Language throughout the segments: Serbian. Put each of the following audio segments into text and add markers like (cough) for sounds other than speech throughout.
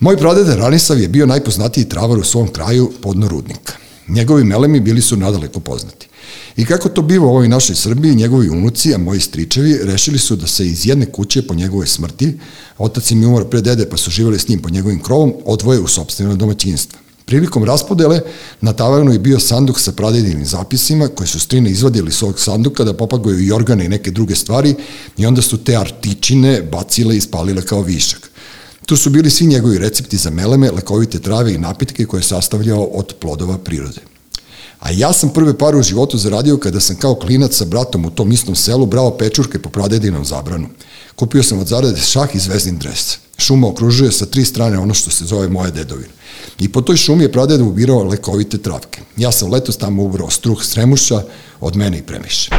Moj pradeda Ranisav je bio najpoznatiji travar u svom kraju podno rudnika. Njegovi melemi bili su nadaleko poznati. I kako to biva u ovoj našoj Srbiji, njegovi unuci, a moji stričevi, rešili su da se iz jedne kuće po njegove smrti, otac im je umor pre dede pa su živali s njim po njegovim krovom, odvoje u sobstveno domaćinstvo. Prilikom raspodele na tavarnu je bio sanduk sa pradedinim zapisima koje su strine izvadili iz ovog sanduka da popagaju i organe i neke druge stvari i onda su te artičine bacile i spalile kao višak. Tu su bili svi njegovi recepti za meleme, lekovite trave i napitke koje je sastavljao od plodova prirode. A ja sam prve pare u životu zaradio kada sam kao klinac sa bratom u tom istom selu brao pečurke po pradedinom zabranu. Kupio sam od zarade šah i zvezdin dres. Šuma okružuje sa tri strane ono što se zove moja dedovina. I po toj šumi je pradeda ubirao lekovite travke. Ja sam letos tamo ubrao struh sremuša, od mene i premiše.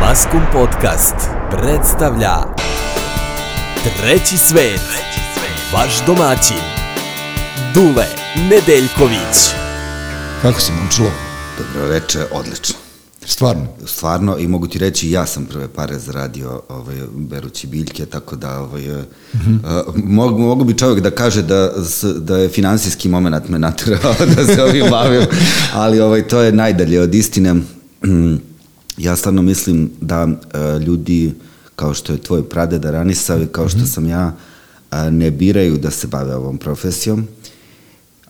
Maskum Podcast predstavlja Treći svet, vaš domaćin, Dule Nedeljković. Kako si, momčilo? Dobro veče, odlično. Stvarno? Stvarno i mogu ti reći ja sam prve pare zaradio ovaj, berući biljke, tako da ovaj, mm -hmm. uh, mogu, mogu bi čovjek da kaže da, da je finansijski moment me naterao (laughs) da se ovim bavim, ali ovaj, to je najdalje od istine. ja stvarno mislim da uh, ljudi kao što je tvoj pradeda Ranisav i kao što mm -hmm. sam ja uh, ne biraju da se bave ovom profesijom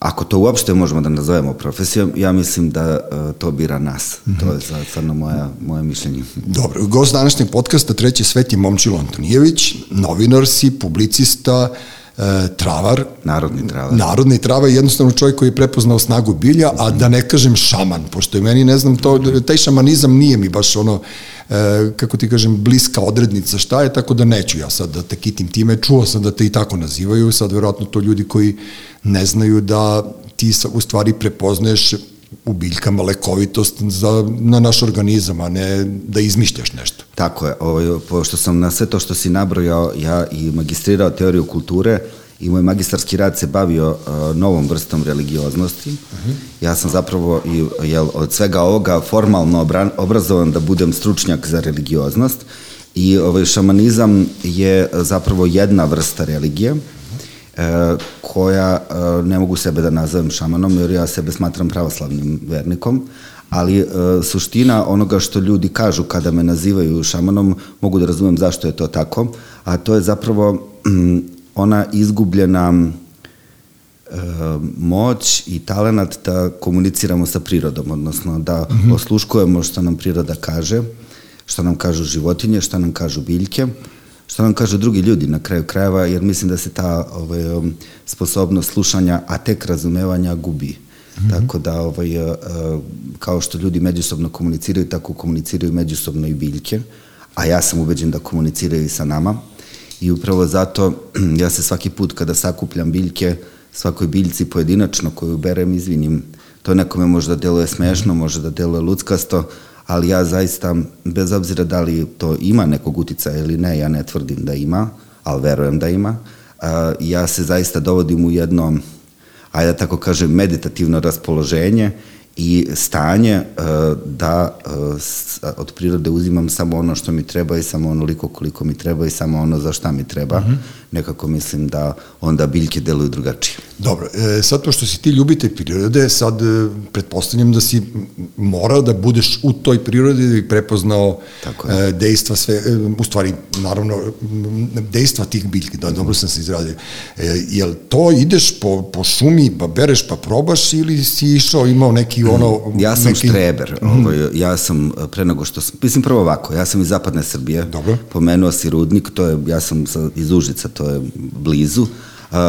ako to uopšte možemo da nazovemo profesijom, ja mislim da uh, to bira nas. Mm -hmm. To je stvarno moja, moje mišljenje. Dobro, gost današnjeg podcasta Treći svet je Momčilo Antonijević, novinar si, publicista, e, travar. Narodni travar. Narodni travar, jednostavno čovjek koji je prepoznao snagu bilja, a da ne kažem šaman, pošto je meni, ne znam, to, taj šamanizam nije mi baš ono, e, kako ti kažem, bliska odrednica šta je, tako da neću ja sad da te kitim time. Čuo sam da te i tako nazivaju, sad verovatno to ljudi koji ne znaju da ti u stvari prepoznaješ u biljkama lekovitost za, na naš organizam, a ne da izmišljaš nešto. Tako je, ovaj, pošto sam na sve to što si nabrojao, ja i magistrirao teoriju kulture, i moj magistarski rad se bavio uh, novom vrstom religioznosti. Uh -huh. Ja sam zapravo i, jel, od svega ovoga formalno obran, obrazovan da budem stručnjak za religioznost i ovaj šamanizam je zapravo jedna vrsta religije e, koja e, ne mogu sebe da nazovem šamanom jer ja sebe smatram pravoslavnim vernikom, ali e, suština onoga što ljudi kažu kada me nazivaju šamanom, mogu da razumem zašto je to tako, a to je zapravo mm, (clears throat) ona izgubljena e, moć i talenat da komuniciramo sa prirodom, odnosno da mm -hmm. osluškujemo što nam priroda kaže, što nam kažu životinje, što nam kažu biljke, što nam kažu drugi ljudi na kraju krajeva, jer mislim da se ta ovaj, um, sposobnost slušanja, a tek razumevanja gubi. Mm -hmm. Tako da, ovaj, uh, kao što ljudi međusobno komuniciraju, tako komuniciraju međusobno i biljke, a ja sam ubeđen da komuniciraju i sa nama. I upravo zato (clears throat) ja se svaki put kada sakupljam biljke, svakoj biljci pojedinačno koju berem, izvinim, to nekome može da deluje smešno, može da deluje luckasto, ali ja zaista, bez obzira da li to ima nekog uticaja ili ne, ja ne tvrdim da ima, ali verujem da ima, ja se zaista dovodim u jedno, ajde da tako kažem, meditativno raspoloženje i stanje e, da e, od prirode uzimam samo ono što mi treba i samo onoliko koliko mi treba i samo ono za šta mi treba. Mm -hmm. Nekako mislim da onda biljke deluju drugačije. Dobro, e, sad to što si ti ljubite prirode, sad e, pretpostavljam da si morao da budeš u toj prirodi da bi prepoznao e, dejstva sve, e, u stvari, naravno, dejstva tih biljki, da, dobro sam se izradio. E, jel to ideš po, po šumi, pa bereš, pa probaš ili si išao, imao neki ono... Ja sam neki... štreber, mm. ovo, ovaj, ja sam pre nego što sam, mislim prvo ovako, ja sam iz zapadne Srbije, dobro. pomenuo si Rudnik, to je, ja sam iz Užica, to blizu,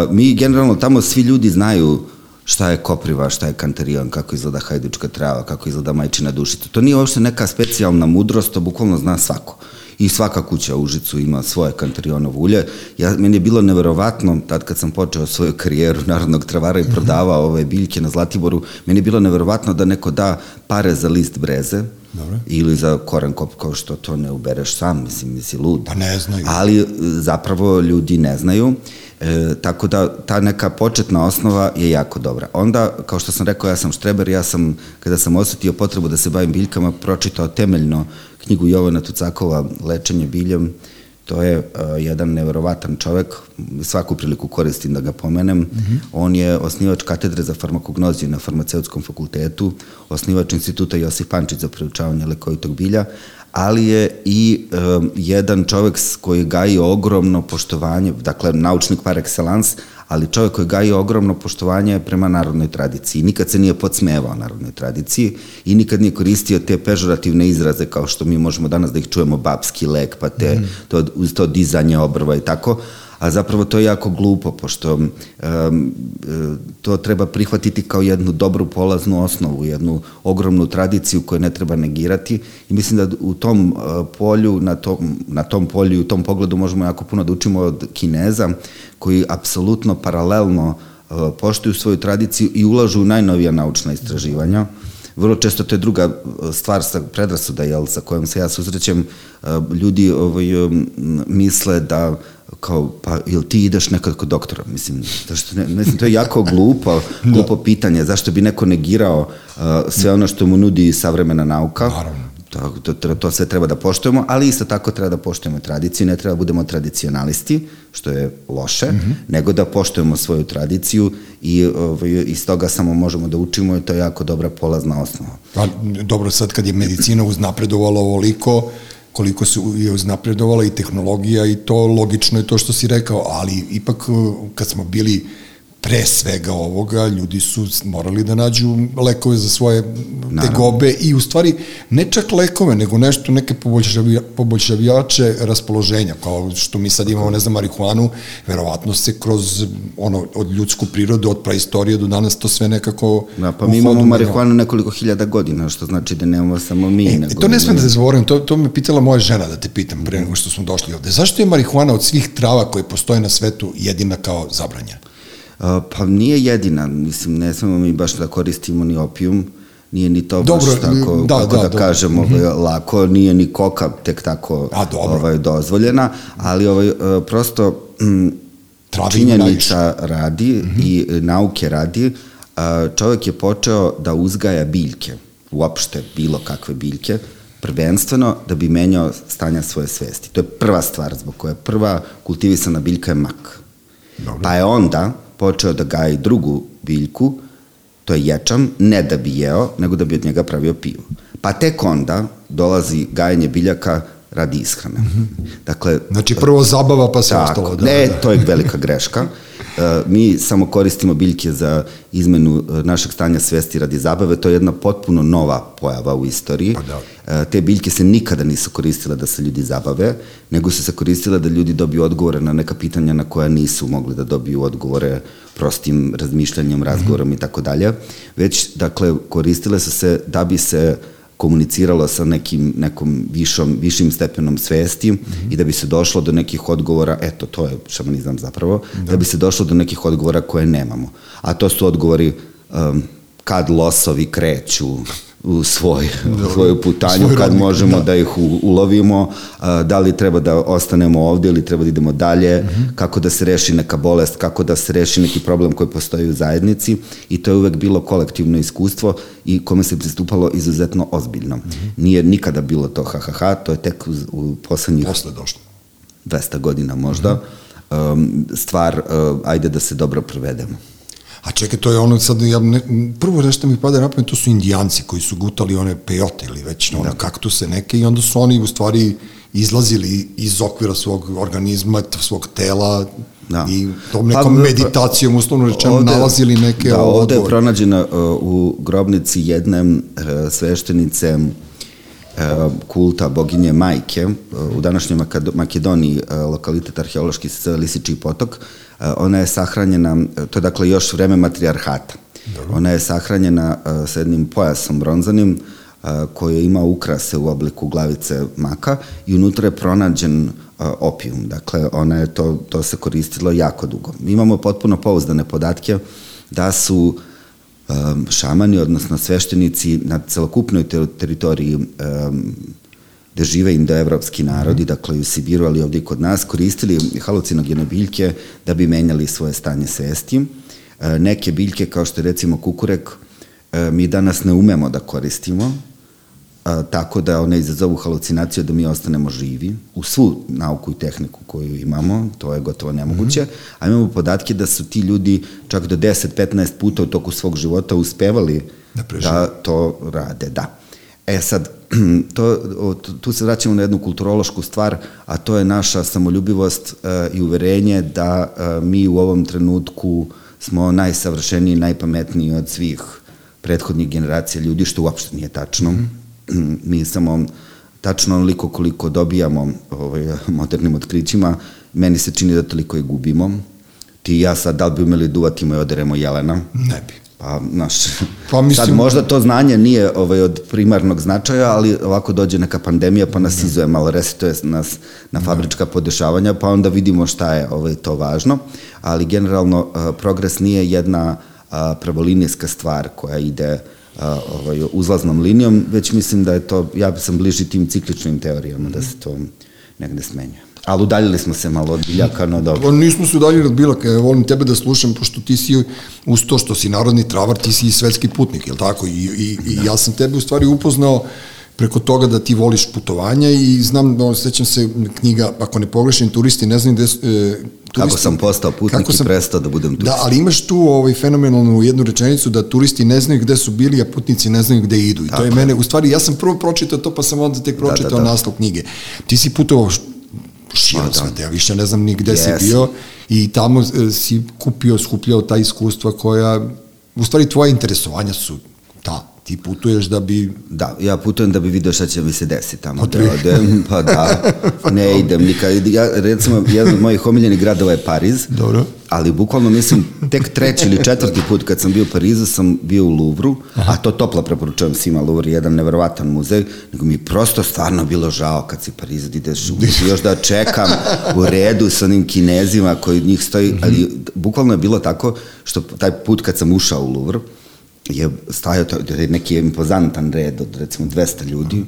mi generalno tamo svi ljudi znaju šta je kopriva, šta je kanterion, kako izgleda hajdučka trava, kako izgleda majčina dušica. To nije uopšte neka specijalna mudrost, to bukvalno zna svako. I svaka kuća u Užicu ima svoje kanterionovo ulje. Ja, meni je bilo neverovatno, tad kad sam počeo svoju karijeru narodnog travara i prodavao ove biljke na Zlatiboru, meni je bilo neverovatno da neko da pare za list breze, Dobre. ili za koren kop kao što to ne ubereš sam, mislim, misli lud. Pa ne znaju. Ali e, zapravo ljudi ne znaju. E, tako da ta neka početna osnova je jako dobra. Onda, kao što sam rekao, ja sam štreber, ja sam, kada sam osetio potrebu da se bavim biljkama, pročitao temeljno knjigu Jovana Tucakova Lečenje biljem To je uh, jedan neverovatan čovek, svaku priliku koristim da ga pomenem. Mm -hmm. On je osnivač katedre za farmakognoziju na farmaceutskom fakultetu, osnivač instituta Josip Pančić za preučavanje lekovitog bilja, ali je i um, jedan čovek koji gaji ogromno poštovanje, dakle naučnik par excellence, ali čovjek koji gaji ogromno poštovanje prema narodnoj tradiciji. Nikad se nije podsmevao narodnoj tradiciji i nikad nije koristio te pežorativne izraze kao što mi možemo danas da ih čujemo babski lek, pa te, mm. to, uz to dizanje obrva i tako, a zapravo to je jako glupo, pošto um, to treba prihvatiti kao jednu dobru polaznu osnovu, jednu ogromnu tradiciju koju ne treba negirati i mislim da u tom uh, polju, na tom, na tom polju i u tom pogledu možemo jako puno da učimo od Kineza, koji apsolutno paralelno uh, poštuju svoju tradiciju i ulažu u najnovija naučna istraživanja. Vrlo često to je druga stvar sa predrasuda, jel, sa kojom se ja susrećem. Ljudi ovaj, misle da kao, pa, ili ti ideš nekad kod doktora? Mislim, zašto ne, mislim, to je jako (laughs) glupo, da. glupo pitanje, zašto bi neko negirao uh, sve ono što mu nudi savremena nauka? Naravno. To, to, to sve treba da poštujemo, ali isto tako treba da poštujemo tradiciju, ne treba da budemo tradicionalisti, što je loše, mm -hmm. nego da poštujemo svoju tradiciju i ovaj, iz toga samo možemo da učimo i to je jako dobra polazna osnova. Pa, dobro, sad kad je medicina uznapredovala ovoliko, koliko se je uznapredovala i tehnologija i to logično je to što si rekao, ali ipak kad smo bili pre svega ovoga, ljudi su morali da nađu lekove za svoje Naravno. tegobe i u stvari ne čak lekove, nego nešto, neke poboljšavija, poboljšavijače raspoloženja, kao što mi sad imamo, ne znam, marihuanu, verovatno se kroz ono, od ljudsku prirodu, od praistorije do danas to sve nekako... Da, pa mi imamo marihuanu nekoliko hiljada godina, što znači da nemamo samo mi. E, nego to ne smem da zavorim, to, to me pitala moja žena da te pitam pre nego što smo došli ovde. Zašto je marihuana od svih trava koje postoje na svetu jedina kao zabranjena? Pa nije jedina, mislim, ne smemo mi baš da koristimo ni opijum, nije ni to dobro, baš tako, da, kako da, da kažemo, mm -hmm. lako, nije ni koka tek tako A, dobro. ovaj, dozvoljena, ali ovaj, prosto m, činjenica radi mm -hmm. i nauke radi, čovjek je počeo da uzgaja biljke, uopšte bilo kakve biljke, prvenstveno da bi menjao stanja svoje svesti. To je prva stvar zbog koje prva kultivisana biljka je mak. Dobro. Pa je onda počeo da gaji drugu biljku, to je ječam, ne da bi jeo, nego da bi od njega pravio pivo. Pa tek onda dolazi gajanje biljaka radi ishrane. -hmm. Dakle, znači prvo zabava pa se ostalo. Da, ne, da. to je velika greška. E, mi samo koristimo biljke za izmenu e, našeg stanja svesti radi zabave, to je jedna potpuno nova pojava u istoriji. Pa da. E, te biljke se nikada nisu koristile da se ljudi zabave, nego su se koristile da ljudi dobiju odgovore na neka pitanja na koja nisu mogli da dobiju odgovore prostim razmišljanjem, razgovorom i tako dalje. Već, dakle, koristile su se da bi se komuniciralo sa nekim, nekom višom, višim stepenom svesti mm -hmm. i da bi se došlo do nekih odgovora, eto, to je šamanizam zapravo, da. da bi se došlo do nekih odgovora koje nemamo. A to su odgovori um, kad losovi kreću, u svoj, Dobro, svoju putanju svoj kad rodnik, možemo da. da ih u, ulovimo, da li treba da ostanemo ovde ili treba da idemo dalje, mm -hmm. kako da se reši neka bolest, kako da se reši neki problem koji postoji u zajednici i to je uvek bilo kolektivno iskustvo i kome se pristupalo izuzetno ozbiljno. Mm -hmm. Nije nikada bilo to ha ha ha, to je tek u, u poslednjih Posle došlo. 200 godina možda. Mm -hmm. um, stvar, uh, ajde da se dobro provedemo. A čekaj, to je ono sad, ja ne, prvo nešto mi pada na pamet, to su indijanci koji su gutali one pejote ili već ono, da. kaktuse neke i onda su oni u stvari izlazili iz okvira svog organizma, svog tela da. i tom nekom pa, meditacijom, uslovno rečeno, ovde, nalazili neke da, ovde odgovor. je pronađena uh, u grobnici jedne uh, sveštenice uh, kulta boginje majke uh, u današnjoj Makedoniji, uh, lokalitet arheološki Lisiči potok, ona je sahranjena, to je dakle još vreme matrijarhata. Dobro. Ona je sahranjena uh, sa jednim pojasom bronzanim koji ima ukrase u obliku glavice maka i unutra je pronađen opijum. Dakle, ona je to, to se koristilo jako dugo. Mi imamo potpuno pouzdane podatke da su šamani, odnosno sveštenici na celokupnoj ter teritoriji gde žive indoevropski narodi, mm. dakle u Sibiru, ali ovde i kod nas, koristili halucinogene biljke da bi menjali svoje stanje svesti. E, neke biljke, kao što je recimo kukurek, e, mi danas ne umemo da koristimo, a, tako da one izazovu halucinaciju da mi ostanemo živi u svu nauku i tehniku koju imamo, to je gotovo nemoguće, mm -hmm. a imamo podatke da su ti ljudi čak do 10-15 puta u toku svog života uspevali da, da to rade, da. E sad, to, tu se vraćamo na jednu kulturološku stvar, a to je naša samoljubivost e, i uverenje da e, mi u ovom trenutku smo najsavršeniji, najpametniji od svih prethodnih generacija ljudi, što uopšte nije tačno. Mm -hmm. Mi samo tačno onoliko koliko dobijamo ovaj, modernim otkrićima, meni se čini da toliko i gubimo. Ti i ja sad, da li bi umeli duvati moj oderemo jelena? Ne bi. Pa, naš, pa mislim... sad možda to znanje nije ovaj, od primarnog značaja, ali ovako dođe neka pandemija pa nas izuje malo, resetuje nas na da. fabrička podešavanja, pa onda vidimo šta je ovaj, to važno, ali generalno uh, progres nije jedna uh, pravolinijska stvar koja ide uh, ovaj, uzlaznom linijom, već mislim da je to, ja sam bliži tim cikličnim teorijama, da se to negde smenjuje. Ali udaljili smo se malo od biljaka, no dobro. Pa nismo se udaljili od biljaka, ja volim tebe da slušam, pošto ti si, uz to što si narodni travar, ti si i svetski putnik, je li tako? I, i, i ja sam tebe u stvari upoznao preko toga da ti voliš putovanja i znam, no, sećam se knjiga, ako ne pogrešim, turisti ne znam gde... E, turisti, kako sam postao putnik sam, i prestao da budem turist. Da, ali imaš tu ovaj, fenomenalnu jednu rečenicu da turisti ne znaju gde su bili, a putnici ne znaju gde idu. I Tako. to je mene, u stvari, ja sam prvo pročitao to, pa sam onda tek pročitao da, da, da. naslov knjige. Ti si putovao širom da. sveta, ja više ne znam ni gde yes. si bio i tamo e, si kupio, skupljao ta iskustva koja, u stvari tvoje interesovanja su ta, ti putuješ da bi... Da, ja putujem da bi video šta će mi se desiti tamo pa, da odem, pa da, ne (laughs) idem nikad. Ja, recimo, jedan od mojih omiljenih gradova je Pariz, Dobro. ali bukvalno mislim, tek treći ili četvrti put kad sam bio u Parizu sam bio u Louvru, Aha. a to toplo preporučujem svima, Louvre jedan neverovatan muzej, nego mi prosto stvarno bilo žao kad si Parizu da ideš u još da čekam u redu sa onim kinezima koji njih stoji, mhm. ali bukvalno je bilo tako što taj put kad sam ušao u Louvre, je stajao to, neki impozantan red od recimo 200 ljudi.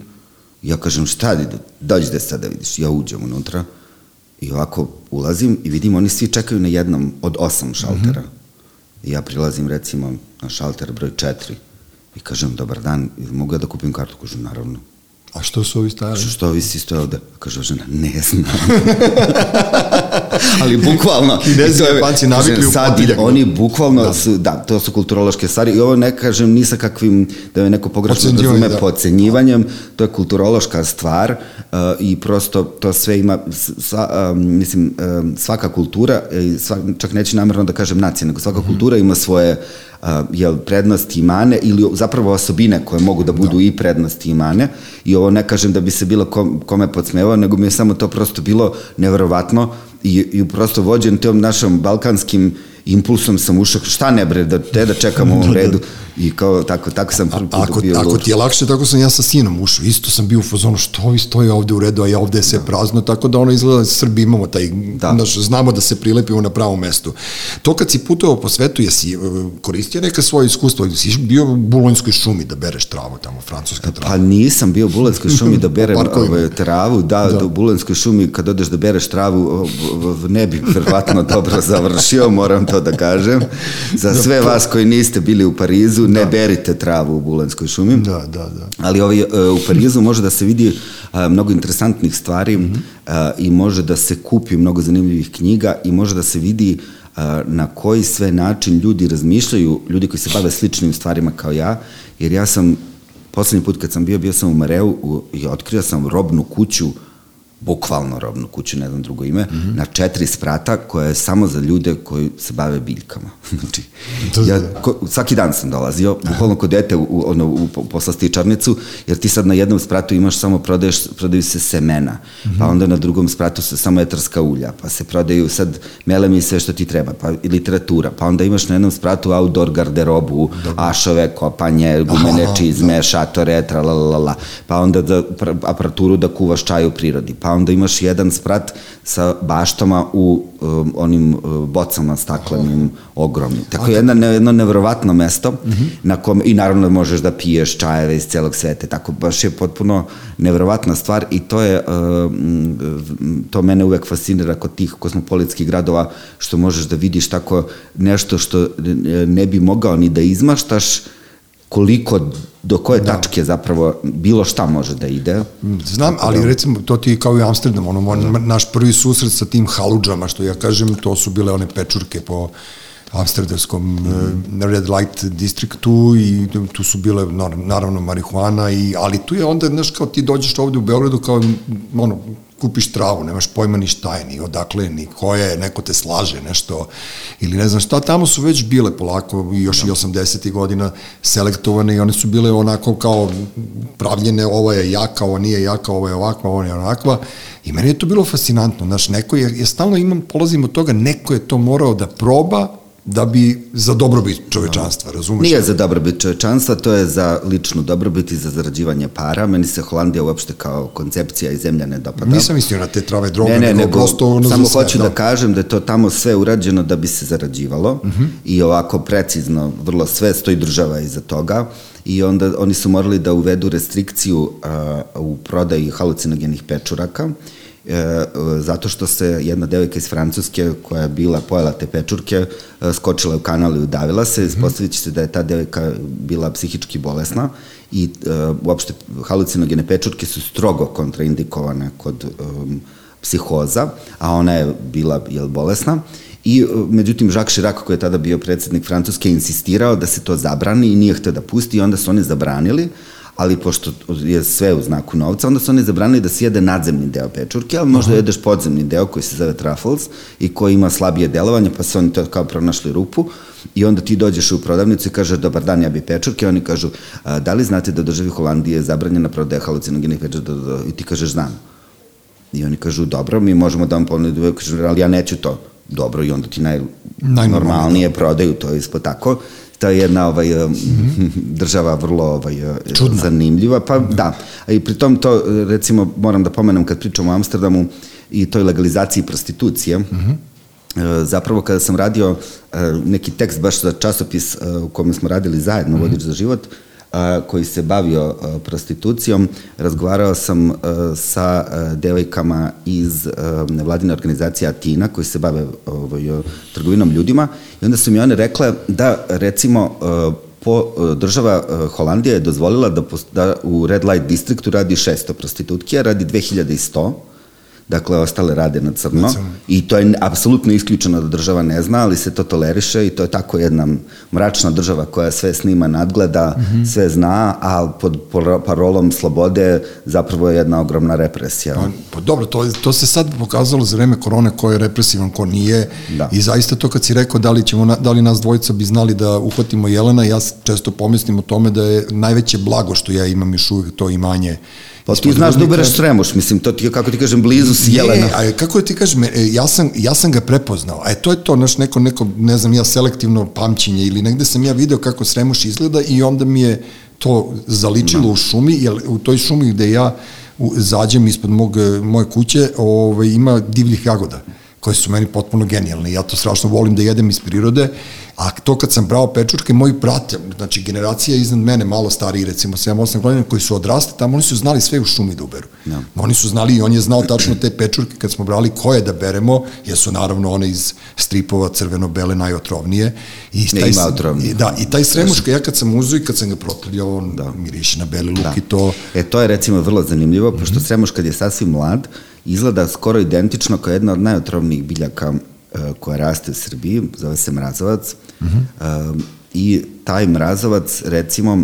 Ja kažem šta, dođi da sada vidiš. Ja uđem unutra i ovako ulazim i vidim oni svi čekaju na jednom od osam šaltera. Mm -hmm. I ja prilazim recimo na šalter broj 4 i kažem dobar dan, mogu ja da kupim kartu? Kažem naravno. A što su ovi stajali? Što, što ovi si stoje ovde? Kaže žena, ne znam. (laughs) Ali bukvalno. Kinezi i Japanci navikli u sad, Oni bukvalno da. su, da, to su kulturološke stvari i ovo ne kažem ni sa kakvim, da je neko pogrešno razume, da. pocenjivanjem, to je kulturološka stvar uh, i prosto to sve ima, sva, uh, mislim, uh, svaka kultura, uh, svak, čak neću namjerno da kažem nacija, nego svaka mm -hmm. kultura ima svoje jel, prednosti i mane ili zapravo osobine koje mogu da budu da. i prednosti i mane i ovo ne kažem da bi se bilo kome podsmevao, nego mi je samo to prosto bilo neverovatno i, i prosto vođen tom našom balkanskim impulsom sam ušao, šta ne bre, da te da čekamo u ovom da, da. redu i kao tako, tako sam prvi put ako, bio Ako ti je lakše, tako sam ja sa sinom ušao, isto sam bio u fazonu, što ovi stoje ovde u redu, a ja ovde je sve da. prazno, tako da ono izgleda, Srbi imamo taj, da. naš, znamo da se prilepimo na pravom mestu. To kad si putovao po svetu, jesi e, koristio neka svoje iskustvo, ili si bio u Bulonjskoj šumi da bereš travu tamo, francuska trava? Pa nisam bio u Bulonjskoj šumi da berem ove, travu, da, da, u Bulonjskoj šumi kad odeš da bereš travu, ne bi verovatno dobro završio, moram to to da kažem. Za da, sve vas koji niste bili u Parizu, ne da. berite travu u Bulanskoj šumi. Da, da, da. Ali ovaj, u Parizu može da se vidi mnogo interesantnih stvari mm -hmm. i može da se kupi mnogo zanimljivih knjiga i može da se vidi na koji sve način ljudi razmišljaju, ljudi koji se bave sličnim stvarima kao ja, jer ja sam poslednji put kad sam bio, bio sam u Mareu i otkrio sam robnu kuću uh, bukvalno robnu kuću, ne znam drugo ime, mm -hmm. na četiri sprata koja je samo za ljude koji se bave biljkama. (laughs) znači, ja ko, svaki dan sam dolazio, bukvalno kod dete u, ono, u, u poslastičarnicu, jer ti sad na jednom spratu imaš samo, prodaješ, prodaju se semena, mm -hmm. pa onda na drugom spratu se samo etarska ulja, pa se prodaju sad melem i sve što ti treba, pa i literatura, pa onda imaš na jednom spratu outdoor garderobu, Dobre. ašove, kopanje, gumene (laughs) čizme, da. šatore, tralalala, pa onda da, aparaturu da kuvaš čaj u prirodi, pa pa onda imaš jedan sprat sa baštama u um, onim uh, bocama staklenim, ogromnim. Tako jedno, ne, jedno nevrovatno mesto uh mhm. -huh. na kom, i naravno možeš da piješ čajeve iz celog sveta, tako baš je potpuno nevrovatna stvar i to je, uh, to mene uvek fascinira kod tih kosmopolitskih gradova, što možeš da vidiš tako nešto što ne bi mogao ni da izmaštaš, koliko do koje da. tačke zapravo bilo šta može da ide. Znam, ali da... recimo to ti kao i Amsterdam, ono, da. naš prvi susret sa tim haludžama, što ja kažem, to su bile one pečurke po amsterdamskom mm. Red Light distriktu i tu su bile naravno marihuana i ali tu je onda znaš kao ti dođeš ovde u Beogradu kao ono kupiš travu, nemaš pojma ni šta je, ni odakle, ni ko je, neko te slaže, nešto, ili ne znam šta, tamo su već bile polako, još da. i 80. godina selektovane i one su bile onako kao pravljene, ovo je jaka, ovo nije jaka, ovo je ovakva, ovo je onakva, i meni je to bilo fascinantno, znaš, neko je, je stalno imam, polazim od toga, neko je to morao da proba, da bi za dobrobit čovečanstva, razumeš? Nije za dobrobit čovečanstva, to je za ličnu dobrobit i za zarađivanje para. Meni se Holandija uopšte kao koncepcija i zemlja ne dopada. Nisam mislio na te trave droge, ne, ne, nego, nego prosto ono samo sve, hoću da. da kažem da je to tamo sve urađeno da bi se zarađivalo uh mhm. -huh. i ovako precizno, vrlo sve stoji država iza toga i onda oni su morali da uvedu restrikciju uh, u prodaji halucinogenih pečuraka e, zato što se jedna devojka iz Francuske koja je bila pojela te pečurke e, skočila u kanal i udavila se, mm -hmm. se da je ta devojka bila psihički bolesna i e, uopšte halucinogene pečurke su strogo kontraindikovane kod um, psihoza, a ona je bila jel, bolesna. I, međutim, Jacques Chirac, koji je tada bio predsednik Francuske, insistirao da se to zabrani i nije htio da pusti i onda su oni zabranili, ali pošto je sve u znaku novca, onda su oni zabranili da se jede nadzemni deo pečurke, ali možda Aha. jedeš podzemni deo koji se zove truffles i koji ima slabije delovanje, pa su oni to kao pronašli rupu i onda ti dođeš u prodavnicu i kažeš dobar dan, ja bi pečurke, oni kažu a, da li znate da u državi Holandije je zabranjena prodaja halucinogenih pečurka i ti kažeš znam. I oni kažu dobro, mi možemo da vam ponudimo, ali ja neću to. Dobro, i onda ti naj, najnormalnije prodaju to ispod tako to je jedna ovaj, (laughs) država vrlo ovaj, Čudna. zanimljiva. Pa -hmm. da, i pritom to recimo moram da pomenem kad pričamo o Amsterdamu i toj legalizaciji prostitucije, mm -hmm zapravo kada sam radio neki tekst baš za časopis u kome smo radili zajedno, mm -hmm. Vodič za život, a, koji se bavio prostitucijom. Razgovarao sam sa devojkama iz nevladine organizacije Atina koji se bave ovaj, trgovinom ljudima i onda su mi one rekle da recimo po država Holandija je dozvolila da, da u Red Light distriktu radi 600 prostitutki, a radi 2100 dakle ostale rade na crno, i to je apsolutno isključeno da država ne zna, ali se to toleriše i to je tako jedna mračna država koja sve snima, nadgleda, mm -hmm. sve zna, a pod parolom slobode zapravo je jedna ogromna represija. Pa, pa dobro, to, to se sad pokazalo za vreme korone ko je represivan, ko nije da. i zaista to kad si rekao da li, ćemo, da li nas dvojica bi znali da uhvatimo Jelena, ja često pomislim o tome da je najveće blago što ja imam još uvijek to imanje Pa ti znaš da ubereš Sremuš, mislim, to ti, kako ti kažem, blizu si Jelena. Ne, a kako ti kažem, e, ja sam, ja sam ga prepoznao, a to je to, naš neko, neko, ne znam, ja selektivno pamćenje ili negde sam ja video kako Sremuš izgleda i onda mi je to zaličilo no. Da. u šumi, jer u toj šumi gde ja zađem ispod mog, moje kuće, ovaj, ima divljih jagoda koje su meni potpuno genijalne. Ja to strašno volim da jedem iz prirode, a to kad sam brao pečurke, moji brate, znači generacija iznad mene, malo stariji, recimo 7-8 godina, koji su odrastali tamo, oni su znali sve u šumi da uberu. No. Da. Oni su znali i on je znao tačno te pečurke kad smo brali koje da beremo, jer su naravno one iz stripova crveno-bele najotrovnije. I taj, ne, ima otrovnije. Da, i taj sremuška, ja kad sam uzeo i kad sam ga protrljao, on da. miriše na beli luk da. i to... E, to je recimo vrlo zanimljivo, pošto mm -hmm. sremuš kad je sasvim mlad, izgleda skoro identično kao jedna od najotrovnijih biljaka uh, koja raste u Srbiji, zove se mrazovac. Uh -huh. uh, I taj mrazovac, recimo, uh,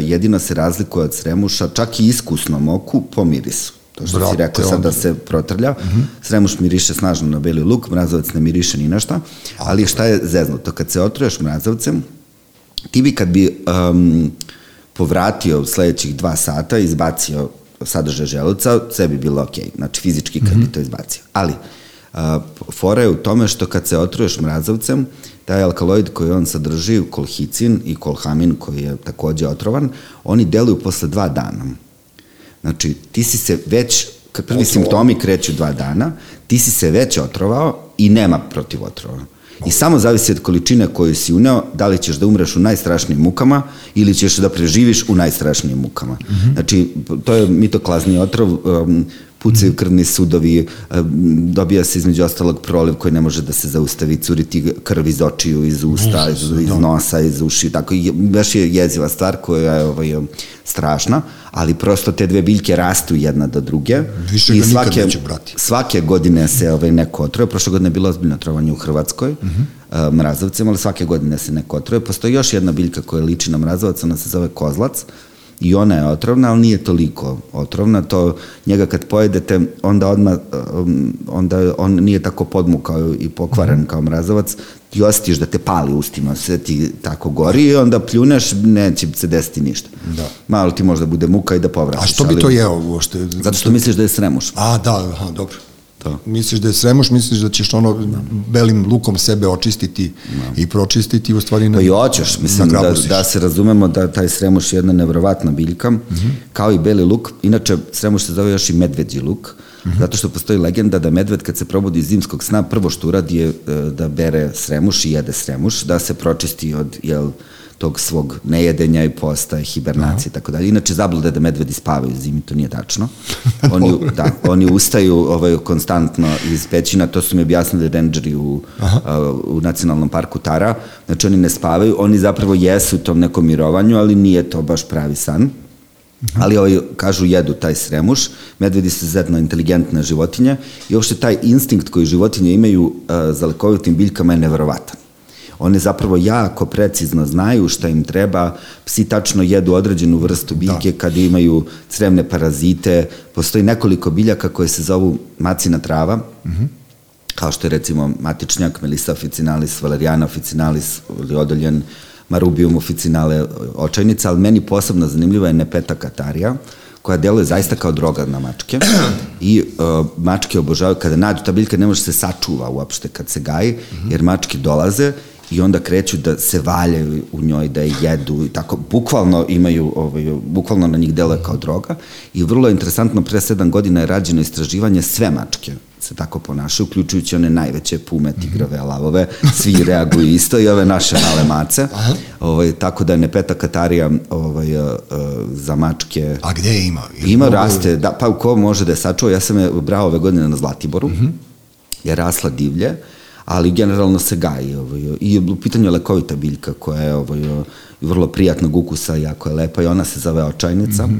jedino se razlikuje od sremuša, čak i iskusnom oku, po mirisu. To što Brate, si rekao sad da se protrlja. Uh mhm. -huh. Sremuš miriše snažno na beli luk, mrazovac ne miriše ni na šta. Ali šta je zeznuto? Kad se otruješ mrazovcem, ti bi kad bi um, povratio sledećih dva sata, izbacio sadržaj želuca, sve bi bilo ok, znači fizički kad mm -hmm. bi mhm. to izbacio. Ali, a, fora je u tome što kad se otruješ mrazavcem, taj alkaloid koji on sadrži, kolhicin i kolhamin koji je takođe otrovan, oni deluju posle dva dana. Znači, ti si se već, kad prvi Otrovo. simptomi kreću dva dana, ti si se već otrovao i nema protiv otrova. I samo zavisi od količine koju si uneo, da li ćeš da umreš u najstrašnijim mukama ili ćeš da preživiš u najstrašnijim mukama. Mm -hmm. Znači, to je mitoklazni otrov, um, pucaju krvni sudovi, e, dobija se između ostalog proliv koji ne može da se zaustavi, curi ti krv iz očiju, iz usta, iz, iz nosa, iz uši, tako i baš je jeziva stvar koja je ovaj, strašna, ali prosto te dve biljke rastu jedna do druge. Više I svake, neće brati. svake godine se ovaj, neko otroje, prošle godine je bilo ozbiljno trovanje u Hrvatskoj, uh -huh. mrazovcima, ali svake godine se neko otroje. Postoji još jedna biljka koja liči na mrazovac, ona se zove kozlac, i ona je otrovna, ali nije toliko otrovna, to njega kad pojedete, onda odmah, um, onda on nije tako podmukao i pokvaren mm. kao mrazovac, ti osjetiš da te pali ustima, sve ti tako gori i onda pljuneš, neće se desiti ništa. Da. Malo ti možda bude muka i da povratiš. A što bi ali- to jeo uopšte? Zato što misliš da je sremuš. A, da, aha, dobro. To. Misliš da je sremoš, misliš da ćeš ono belim lukom sebe očistiti i pročistiti, u stvari na, Pa i hoćeš, mislim da, da se razumemo da taj sremuš je jedna nevrovatna biljka, mm -hmm. kao i beli luk. Inače, sremuš se zove još i medveđi luk, mm -hmm. zato što postoji legenda da medved kad se probudi iz zimskog sna, prvo što uradi je e, da bere sremuš i jede sremuš, da se pročisti od, jel, tog svog nejedenja i posta, hibernacije i tako dalje. Inače, zabluda da medvedi spavaju zimi, to nije tačno. (laughs) Oni, da, oni ustaju ovaj, konstantno iz pećina, to su mi objasnili rangeri u, a, u nacionalnom parku Tara. Znači, oni ne spavaju, oni zapravo jesu u tom nekom mirovanju, ali nije to baš pravi san. Ali ovaj, kažu jedu taj sremuš, medvedi su izuzetno inteligentne životinje i uopšte taj instinkt koji životinje imaju uh, za lekovitim biljkama je neverovatan. One zapravo jako precizno znaju šta im treba, psi tačno jedu određenu vrstu biljke da. kad imaju crevne parazite, postoji nekoliko biljaka koje se zovu macina trava, mm -hmm kao što je recimo matičnjak, Melissa officinalis, Valeriana officinalis ili odoljen, Marubium officinale očajnica, ali meni posebno zanimljiva je Nepeta katarija, koja deluje zaista kao droga na mačke. I uh, mačke obožavaju kada nađu, ta biljka ne može se sačuva uopšte kad se gaji, jer mačke dolaze i onda kreću da se valjaju u njoj, da je jedu i tako, bukvalno imaju, ovaj, bukvalno na njih deluje kao droga. I vrlo je interesantno, pre sedam godina je rađeno istraživanje sve mačke se tako ponašaju, uključujući one najveće pume, tigrove, lavove, svi reaguju isto i ove naše male mace. Ovaj, tako da je nepeta katarija ovaj, uh, uh, za mačke... A gde je ima? Ili Ima mogu- raste, da, pa ko može da je sačuva, ja sam je brao ove godine na Zlatiboru, Mhm. je rasla divlje, ali generalno se gaji. Ovaj, I u pitanju je lekovita biljka koja je ovaj, vrlo prijatnog ukusa, jako je lepa i ona se zove očajnica. Mhm.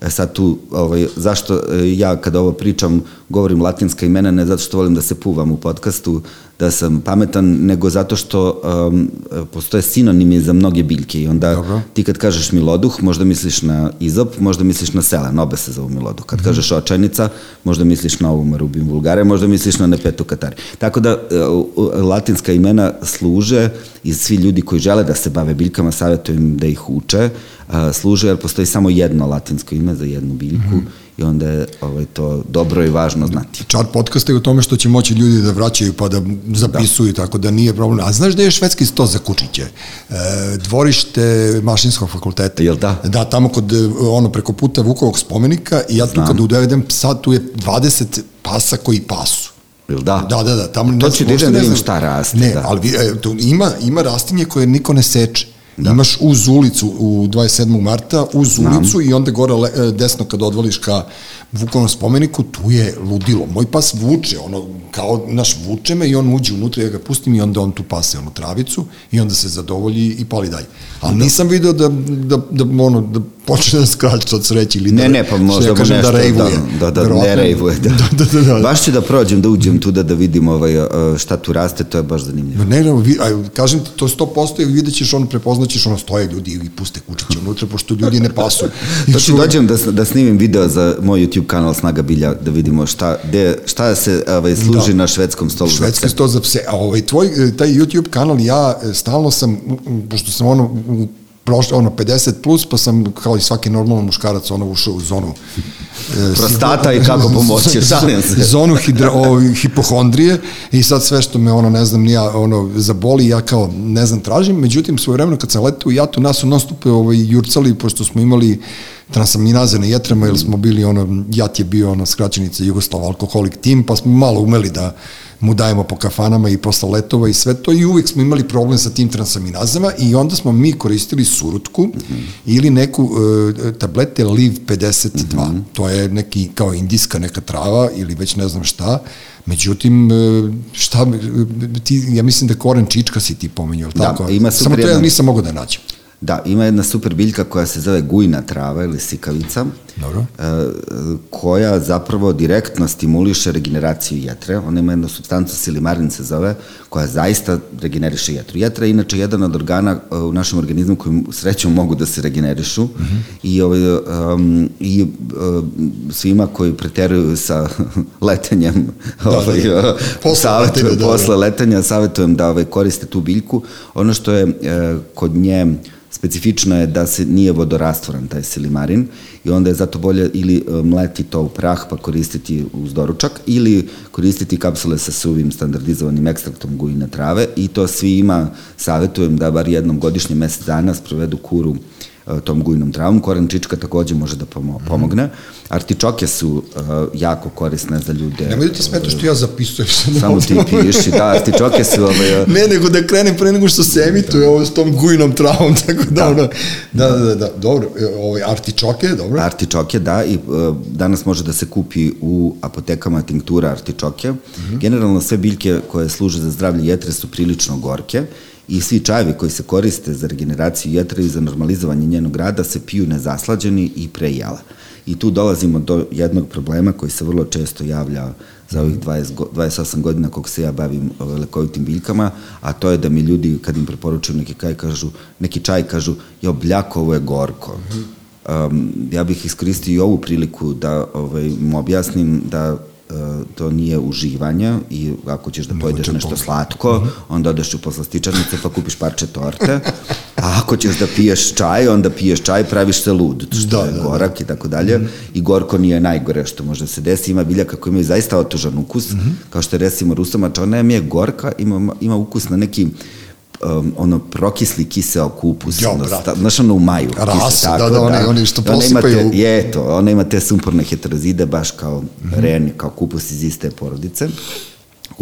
E sad tu, ovaj, zašto e, ja kada ovo pričam govorim latinska imena, ne zato što volim da se puvam u podcastu, da sam pametan, nego zato što um, postoje sinonimi za mnoge biljke i onda Dobro. ti kad kažeš miloduh, možda misliš na izop, možda misliš na selen, obe se zovu miloduh. Kad kažeš očajnica, možda misliš na ovu marubim vulgare, možda misliš na nepetu katari. Tako da e, u- u- latinska imena služe i svi ljudi koji žele da se bave biljkama, savjetujem da ih uče, a, služe jer postoji samo jedno latinsko ime za jednu biljku i onda je ovaj, to dobro i važno znati. Čar podcasta je u tome što će moći ljudi da vraćaju pa da zapisuju, da. tako da nije problem. A znaš da je švedski sto za kučiće? E, dvorište mašinskog fakulteta. Jel da? Da, tamo kod, e, ono, preko puta Vukovog spomenika i ja tu Znam. kad uvedem psa, tu je 20 pasa koji pasu. Jel da? Da, da, da. Tamo To ne ću znam, da idem da vidim šta raste, Ne, da. ali e, tu ima, ima rastinje koje niko ne seče. Da. Imaš uz ulicu u 27. marta, uz Znam. ulicu i onda gore le, e, desno kad odvališ ka Vukovom spomeniku, tu je ludilo. Moj pas vuče, ono, kao naš vuče me i on uđe unutra, ja ga pustim i onda on tu pase onu travicu i onda se zadovolji i pali dalje. Ali nisam video da, da, da, ono, da počne da skraća od sreće ili Ne, da, ne, pa možda ja kažem, nešto, da rejvuje. da, da, da ne rejvuje, da. (laughs) da, da, da, da. Baš ću da prođem, da uđem tu da, da vidim ovaj, šta tu raste, to je baš zanimljivo. Ne, ne, vi, a, kažem ti, to 100% i vidjet ćeš, ono, prepoznaćeš, ono, stoje ljudi i puste kučiće unutra, pošto ljudi ne pasu. To ću dođem da, da snimim video za moj YouTube kanal Snaga Bilja, da vidimo šta, de, šta se ovaj, služi Da. na švedskom stolu. za Švedski pse. sto za pse. A ovaj, tvoj, e, taj YouTube kanal, ja e, stalno sam, pošto sam ono, prošlo, ono, 50 plus, pa sam, kao i svaki normalan muškarac, ono, ušao u zonu e, Prostata i kako pomoći, (laughs) šalim se. zonu hidra, o, hipohondrije i sad sve što me ono ne znam nija ono zaboli ja kao ne znam tražim međutim svojevremeno kad sam letao u Jatu nas su stop ovaj jurcali pošto smo imali transaminaze na jetrama jer smo bili ono Jat je bio ono skraćenica Jugoslav alkoholik tim pa smo malo umeli da mu dajemo po kafanama i posle letova i sve to i uvek smo imali problem sa tim transaminazama i onda smo mi koristili surutku mm -hmm. ili neku uh, tablete Liv 52. Mm -hmm. To je neki kao indijska neka trava ili već ne znam šta. Međutim, šta, ti, ja mislim da koren čička si ti pomenio, da, tako? Ima Samo to ja nisam mogao da nađem. Da, ima jedna super biljka koja se zove gujna trava ili sikavica, Dobro. E, koja zapravo direktno stimuliše regeneraciju jetre. Ona ima jednu substancu silimarin se zove, koja zaista regeneriše jetru. Jetra je inače jedan od organa e, u našem organizmu koji srećom mogu da se regenerišu uh mhm. -huh. i, ovaj, um, i um, svima koji preteruju sa (laughs) letenjem da, da ovaj, da, da. Posle, savjetujem, letenja, da, posle da. letenja savjetujem da ovaj, koriste tu biljku. Ono što je uh, kod nje specifično je da se nije vodorastvoran taj silimarin i onda je zato bolje ili e, mleti to u prah pa koristiti uz doručak ili koristiti kapsule sa suvim standardizovanim ekstraktom gujine trave i to svi ima, savjetujem da bar jednom godišnje mesec dana sprovedu kuru uh, tom gujnom travom. Korančička takođe može da pomogne. Artičoke su uh, jako korisne za ljude. Nemoj da ti smeta što ja zapisujem. Samo ti piši, da, artičoke su... Ovaj, (laughs) ne, nego da krenem pre nego što se emituje ovo s tom gujnom travom, (laughs) tako da, da, ono, da, da, da, dobro, e, ovaj, artičoke, dobro? Artičoke, da, i uh, danas može da se kupi u apotekama tinktura artičoke. Mm -hmm. Generalno sve biljke koje služe za zdravlje jetre su prilično gorke i svi čajevi koji se koriste za regeneraciju jetre i za normalizovanje njenog rada se piju nezaslađeni i pre jela. I tu dolazimo do jednog problema koji se vrlo često javlja za ovih 20, 28 godina kog se ja bavim ove, lekovitim biljkama, a to je da mi ljudi kad im preporučuju neki kaj kažu, neki čaj kažu, jo, bljako, ovo je gorko. Um, ja bih iskoristio i ovu priliku da ovaj, im objasnim da to nije uživanje i ako ćeš da pojedeš nešto slatko, uh mhm. -huh. onda odeš u poslastičarnice pa kupiš parče torte, a ako ćeš da piješ čaj, onda piješ čaj, praviš se lud, što da, je da, da. gorak da. i tako dalje. Uh mhm. -huh. I gorko nije najgore što može da se desi. Ima biljaka koja imaju zaista otužan ukus, uh mhm. -huh. kao što je recimo rusamača, ona je gorka, ima, ima ukus na neki um, ono prokisli kiseo kupus. Jo, ono, sta, znaš ono u maju. Ras, kise, tako, da, da, oni, da. oni što posipaju. Ona je to, ona ima te sumporne heterozide baš kao mm -hmm. reni, kao kupus iz iste porodice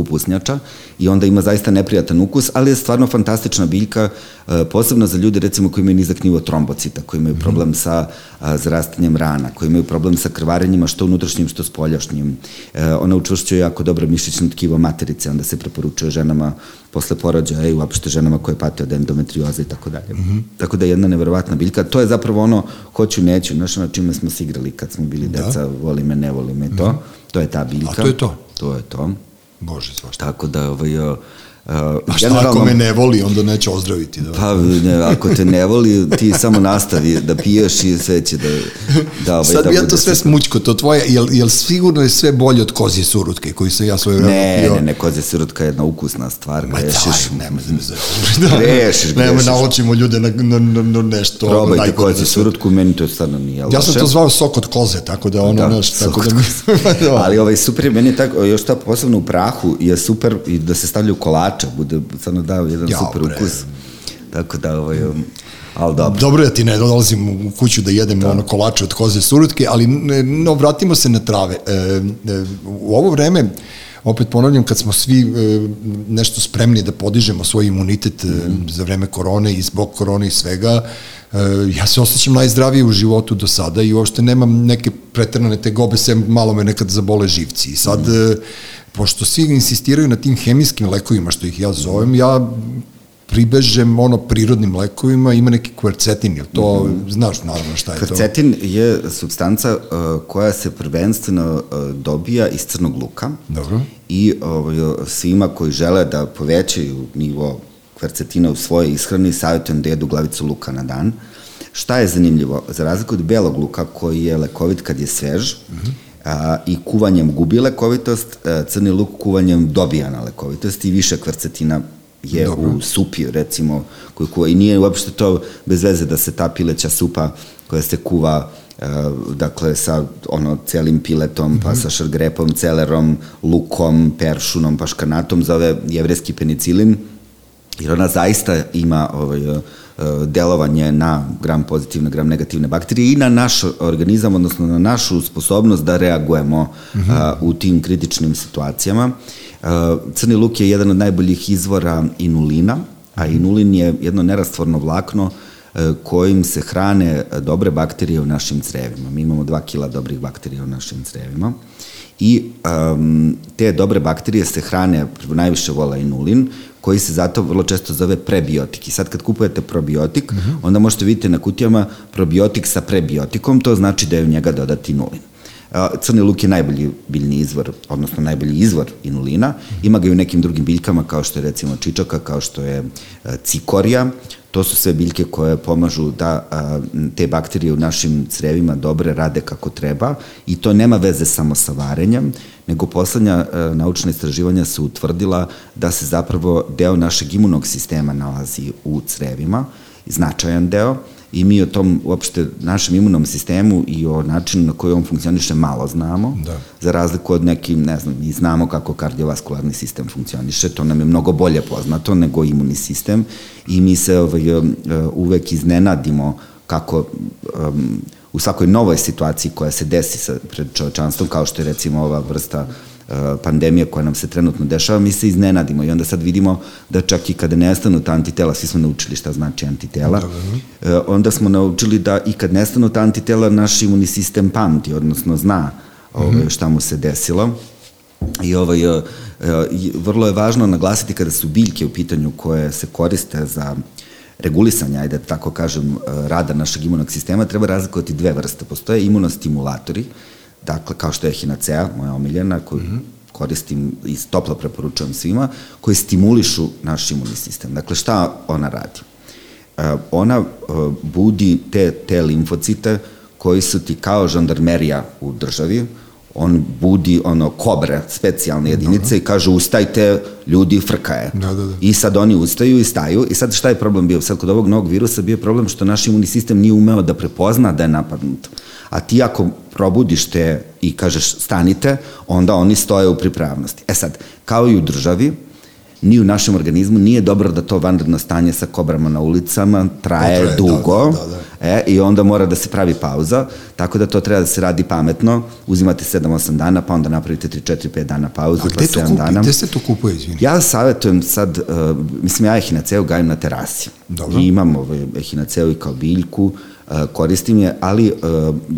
kupusnjača i onda ima zaista neprijatan ukus, ali je stvarno fantastična biljka, e, posebno za ljude recimo koji imaju nizak nivo trombocita, koji imaju problem sa zrastanjem rana, koji imaju problem sa krvarenjima što unutrašnjim, što spoljašnjim. E, ona učvršćuje jako dobro mišićno tkivo materice, onda se preporučuje ženama posle porođaja i uopšte ženama koje pate od endometrioze i tako dalje. Tako da je jedna neverovatna biljka. To je zapravo ono hoću, neću, znaš na čime smo se igrali kad smo bili da. deca, voli me, ne voli me to. Mm -hmm. To je ta biljka. A to je to? To je to. Bože, svašta. Tako da, ovaj, Uh, generalno, ako me ne voli, onda neće ozdraviti? Da? Pa, ne, ako te ne voli, ti samo nastavi da piješ i sve će da... da ovaj, Sad da bi ja to sve smućko, to tvoje, jel, jel sigurno je sve bolje od kozije surutke koju sam ja svoje vreme ne, pio? Ne, ne, kozije surutka je jedna ukusna stvar, Ma grešiš. Ma daj, nemoj da me da. (laughs) Grešiš, Nemoj naučimo ljude na, na, na, na nešto. Probajte kozije surutku, meni to stvarno nije loše. Ja sam to zvao sok od koze, tako da ono da, nešto, tako da mi... (laughs) Ali ovaj super, meni je tako, još ta posebno u prahu je super i da se stavljaju kolače, bude stvarno dao jedan ja, super bre. ukus. Tako da, ovaj, um, ali dobro. Dobro ja ti ne dolazim u kuću da jedem da. ono kolače od koze surutke, ali no, vratimo se na trave. E, e, u ovo vreme, opet ponavljam, kad smo svi e, nešto spremni da podižemo svoj imunitet mm. za vreme korone i zbog korone i svega, e, ja se osjećam najzdravije u životu do sada i uopšte nemam neke pretrnane tegobe, sem malo me nekad zabole živci. I sad, mm pošto svi insistiraju na tim hemijskim lekovima, što ih ja zovem, ja pribežem ono prirodnim lekovima, ima neki kvercetin, jel to, mm -hmm. znaš naravno šta je kvercetin to? Kvercetin je substanca uh, koja se prvenstveno uh, dobija iz crnog luka. Dobro. I uh, svima koji žele da povećaju nivo kvercetina u svojoj ishrani, savjetujem da jedu glavicu luka na dan. Šta je zanimljivo? Za razliku od belog luka koji je lekovit kad je svež, mm -hmm a, i kuvanjem gubi lekovitost, a, crni luk kuvanjem dobija na lekovitost i više kvrcetina je Dobro. u supi, recimo, koju kuva. I nije uopšte to bez veze da se ta pileća supa koja se kuva Uh, dakle sa ono celim piletom, mm -hmm. pa mhm. sa šargrepom, celerom, lukom, peršunom, pa škanatom, zove jevrejski penicilin, jer ona zaista ima ovaj, e, delovanje na gram pozitivne, gram negativne bakterije i na naš organizam, odnosno na našu sposobnost da reagujemo uh -huh. a, u tim kritičnim situacijama. A, crni luk je jedan od najboljih izvora inulina, a inulin je jedno nerastvorno vlakno e, kojim se hrane dobre bakterije u našim crevima. Mi imamo 2 kila dobrih bakterija u našim crevima i um, te dobre bakterije se hrane, najviše vola inulin, koji se zato vrlo često zove prebiotik. I sad kad kupujete probiotik, uh. -huh. onda možete vidjeti na kutijama probiotik sa prebiotikom, to znači da je u njega dodati inulin. Crni luk je najbolji biljni izvor, odnosno najbolji izvor inulina. Ima ga i u nekim drugim biljkama, kao što je recimo čičaka, kao što je cikorija. To su sve biljke koje pomažu da te bakterije u našim crevima dobre rade kako treba i to nema veze samo sa varenjem, nego poslednja a, naučna istraživanja su utvrdila da se zapravo deo našeg imunog sistema nalazi u crevima, značajan deo, i mi o tom uopšte našem imunom sistemu i o načinu na koji on funkcioniše malo znamo, da. za razliku od nekim, ne znam, mi znamo kako kardiovaskularni sistem funkcioniše, to nam je mnogo bolje poznato nego imunni sistem i mi se ovaj, um, uvek iznenadimo kako um, u svakoj novoj situaciji koja se desi sa, pred čovečanstvom, kao što je recimo ova vrsta Eh, pandemija koja nam se trenutno dešava, mi se iznenadimo i onda sad vidimo da čak i kada nestanu ta antitela, svi smo naučili šta znači antitela, da, da, da. onda smo naučili da i kad nestanu ta antitela, naš imunni sistem pamti, odnosno zna ovaj, mhm. šta mu se desilo. I ovaj, eh, vrlo je važno naglasiti kada su biljke u pitanju koje se koriste za regulisanje, ajde tako kažem, rada našeg imunog sistema, treba razlikovati dve vrste. Postoje imunostimulatori, dakle, kao što je Hinacea, moja omiljena, koju mm -hmm. koristim i toplo preporučujem svima, koji stimulišu naš imunni sistem. Dakle, šta ona radi? E, ona e, budi te, te limfocite koji su ti kao žandarmerija u državi, on budi ono kobre, specijalne jedinice Dobro. i kaže ustajte, ljudi frkaje. Da, da, da. I sad oni ustaju i staju i sad šta je problem bio? Sad kod ovog novog virusa bio problem što naš imunni sistem nije umeo da prepozna da je napadnut a ti ako probudiš te i kažeš stanite, onda oni stoje u pripravnosti. E sad, kao i u državi, ni u našem organizmu nije dobro da to vanredno stanje sa kobrama na ulicama traje, traje dugo da, da, da. E, i onda mora da se pravi pauza, tako da to treba da se radi pametno, uzimate 7-8 dana, pa onda napravite 3-4-5 dana pauzu, pa 7 kupi, dana. Gde se to kupuje, izvini? Ja savjetujem sad, uh, mislim ja ehinaceu gajim na terasi. Dobro. I imam ovaj, ehinaceu i kao biljku, koristim je, ali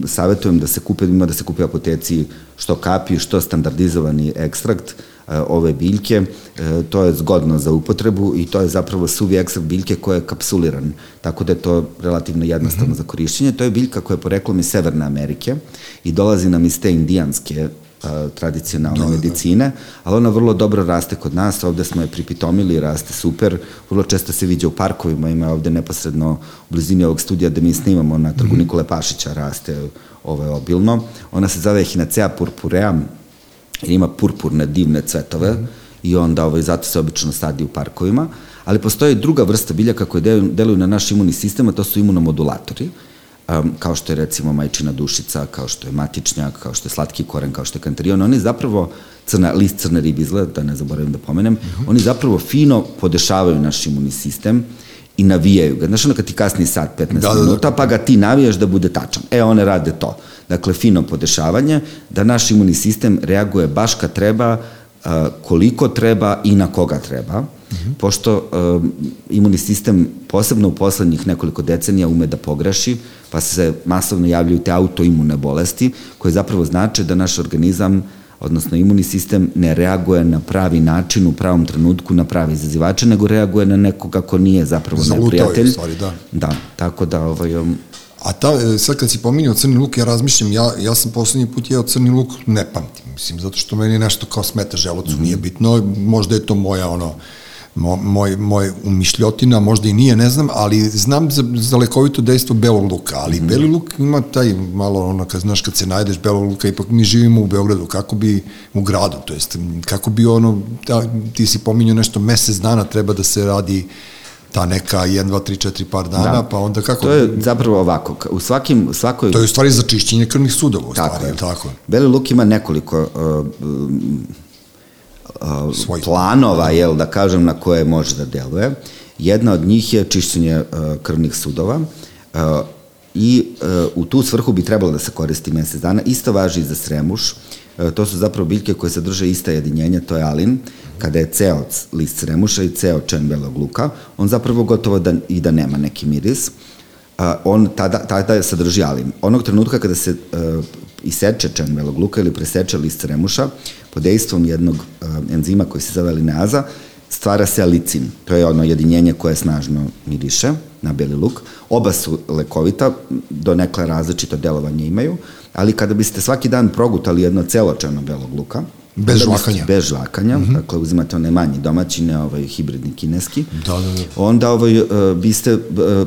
savjetujem da se kupe, ima da se kupe apoteci što kapi, što standardizovani ekstrakt ove biljke, to je zgodno za upotrebu i to je zapravo suvi ekstrakt biljke koja je kapsuliran, tako da je to relativno jednostavno mm -hmm. za korišćenje. To je biljka koja je poreklom iz Severne Amerike i dolazi nam iz te indijanske tradicionalne da, da, da, medicine, ali ona vrlo dobro raste kod nas, ovde smo je pripitomili, raste super, vrlo često se viđa u parkovima, ima ovde neposredno u blizini ovog studija da mi snimamo na trgu mm -hmm. Nikole Pašića, raste ovo je obilno. Ona se zove Echinacea purpurea, ima purpurne divne cvetove mm -hmm. i onda ovaj, zato se obično sadi u parkovima, ali postoji druga vrsta biljaka koje deluju na naš imunni sistem, a to su imunomodulatori. Mm um, kao što je recimo majčina dušica, kao što je matičnjak, kao što je slatki koren, kao što je kantarion, oni zapravo, crna, list crne ribizle, da ne zaboravim da pomenem, uh mhm. -huh. oni zapravo fino podešavaju naš imunni sistem i navijaju ga. Znaš ono kad ti kasni sat 15 da, da, da, minuta, pa ga ti navijaš da bude tačan. E, one rade to. Dakle, fino podešavanje, da naš imunni sistem reaguje baš kad treba, uh, koliko treba i na koga treba -hmm. pošto um, imunni sistem posebno u poslednjih nekoliko decenija ume da pogreši, pa se masovno javljaju te autoimune bolesti, koje zapravo znače da naš organizam odnosno imunni sistem ne reaguje na pravi način u pravom trenutku na pravi izazivače, nego reaguje na nekoga ko nije zapravo Zalutao neprijatelj. Zalutao je, stvari, da. Da, tako da ovaj, um, A ta, e, sad kad si pominjao crni luk, ja razmišljam, ja, ja sam poslednji put jeo crni luk, ne pamtim, mislim, zato što meni nešto kao smeta želucu, mm -hmm. nije bitno, možda je to moja, ono, moj, moj umišljotina, možda i nije, ne znam, ali znam za, za lekovito dejstvo belog luka, ali mm. beli luk ima taj malo, ono, kad znaš, kad se najdeš belog luka, ipak mi živimo u Beogradu, kako bi, u gradu, to jest, kako bi ono, ta, ti si pominjao nešto, mesec dana treba da se radi ta neka 1, 2, 3, 4 par dana, da. pa onda kako... To je zapravo ovako, u svakim, svakoj... To je u stvari za čišćenje krvnih sudova, u tako stvari, je. tako? Beli luk ima nekoliko uh, Svojih. planova, jel, da kažem, na koje može da deluje. Jedna od njih je čišćenje krvnih sudova i u tu svrhu bi trebalo da se koristi mesec dana. Isto važi i za sremuš. To su zapravo biljke koje sadrže ista jedinjenja, to je alin. Kada je ceo list sremuša i ceo čen belog luka, on zapravo gotovo da, i da nema neki miris. Uh, on tada, tada sadrži alin. Onog trenutka kada se uh, iseče čen belog luka ili preseče list sremuša, pod dejstvom jednog uh, enzima koji se zove lineaza, stvara se alicin. To je ono jedinjenje koje snažno miriše na beli luk. Oba su lekovita, do nekle različito delovanje imaju, ali kada biste svaki dan progutali jedno celo čeno belog luka, Bez onda biste- žvakanja. Bez žvakanja, mm -hmm. dakle uzimate one manji domaćine, ovaj hibridni kineski. Da, da, da. Onda ovaj, uh, biste uh,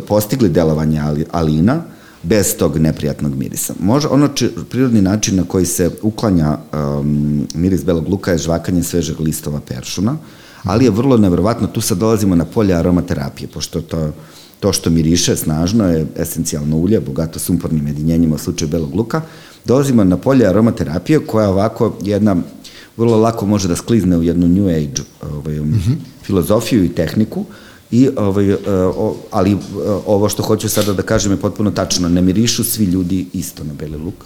postigli delovanje ali, alina bez tog neprijatnog mirisa. Može, ono či, prirodni način na koji se uklanja um, miris belog luka je žvakanje svežeg listova peršuna, ali je vrlo nevjerovatno, tu sad dolazimo na polje aromaterapije, pošto to to što miriše snažno je esencijalno ulje, bogato sumpornim jedinjenjima u slučaju belog luka, dolazimo na polje aromaterapije koja ovako jedna vrlo lako može da sklizne u jednu new age ovaj, mm -hmm. filozofiju i tehniku, I, ovaj, o, ali uh, ovo što hoću sada da kažem je potpuno tačno. Ne mirišu svi ljudi isto na beli luk.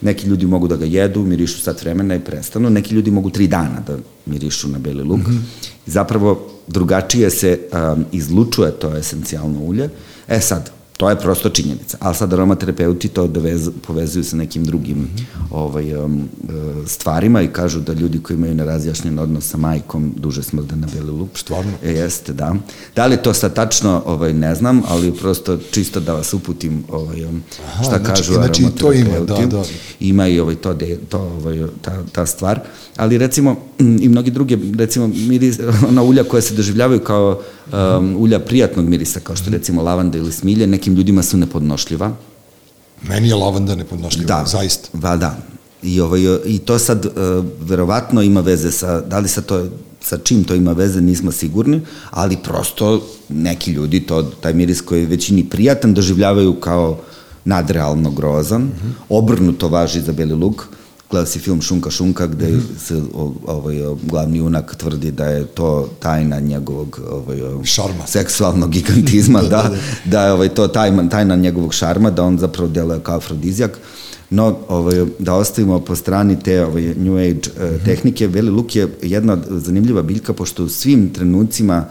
Neki ljudi mogu da ga jedu, mirišu sat vremena i prestanu. Neki ljudi mogu tri dana da mirišu na beli luk. Mm -hmm. Zapravo, drugačije se um, izlučuje to esencijalno ulje. E sad, to je prosto činjenica. Ali sad aromaterapeuti to dovez, povezuju sa nekim drugim mm -hmm. ovaj, um, stvarima i kažu da ljudi koji imaju nerazjašnjen odnos sa majkom duže smrde na beli luk. Stvarno? E, jeste, da. Da li to sad tačno, ovaj, ne znam, ali prosto čisto da vas uputim ovaj, um, Aha, šta znači- kažu znači i to ima, aromaterapeuti. da, da. Ima i ovaj, to, de, to ovaj, ta, ta stvar. Ali recimo i mnogi druge, recimo miris, ona ulja koja se doživljavaju kao um, ulja prijatnog mirisa, kao što recimo lavanda ili smilje, nekim ljudima su nepodnošljiva. Meni je lavanda nepodnošljiva, Da, zaista. Va, da. I, ovaj, I to sad uh, verovatno ima veze sa, da li sa to sa čim to ima veze, nismo sigurni, ali prosto neki ljudi to, taj miris koji je većini prijatan doživljavaju kao nadrealno grozan. Mm -hmm. Obrnuto važi za beli luk. Gledao si film Šunka Šunka gde mm -hmm. se ovaj, glavni junak tvrdi da je to tajna njegovog ovaj, Šarma. seksualnog gigantizma, (laughs) da, Da, da, da, da, je ovaj, to tajna, tajna njegovog šarma, da on zapravo deluje kao afrodizijak. No, ovaj, da ostavimo po strani te ovaj, New Age uh, tehnike, Beli luk je jedna zanimljiva biljka, pošto u svim trenucima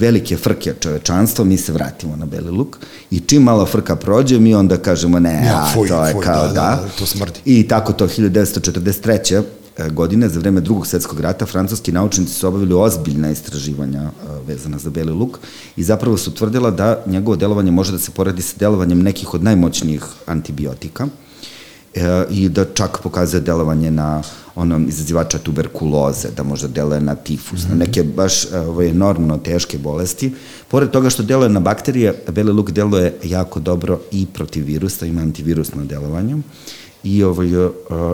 velike frke čovečanstva, mi se vratimo na beli luk i čim malo frka prođe, mi onda kažemo ne, Ja, a, fuj, to je fuj, kao da, da, da, da, to smrdi. I tako to 1943 godine, za vreme drugog svetskog rata, francuski naučnici su obavili ozbiljna istraživanja uh, vezana za beli luk i zapravo su tvrdila da njegovo delovanje može da se poredi sa delovanjem nekih od najmoćnijih antibiotika e, i da čak pokazuje delovanje na onom izazivača tuberkuloze, da možda deluje na tifus, mm -hmm. na neke baš e, ovaj, enormno teške bolesti. Pored toga što deluje na bakterije, beli luk deluje jako dobro i protiv virusa, ima antivirusno delovanje i, ovaj, uh,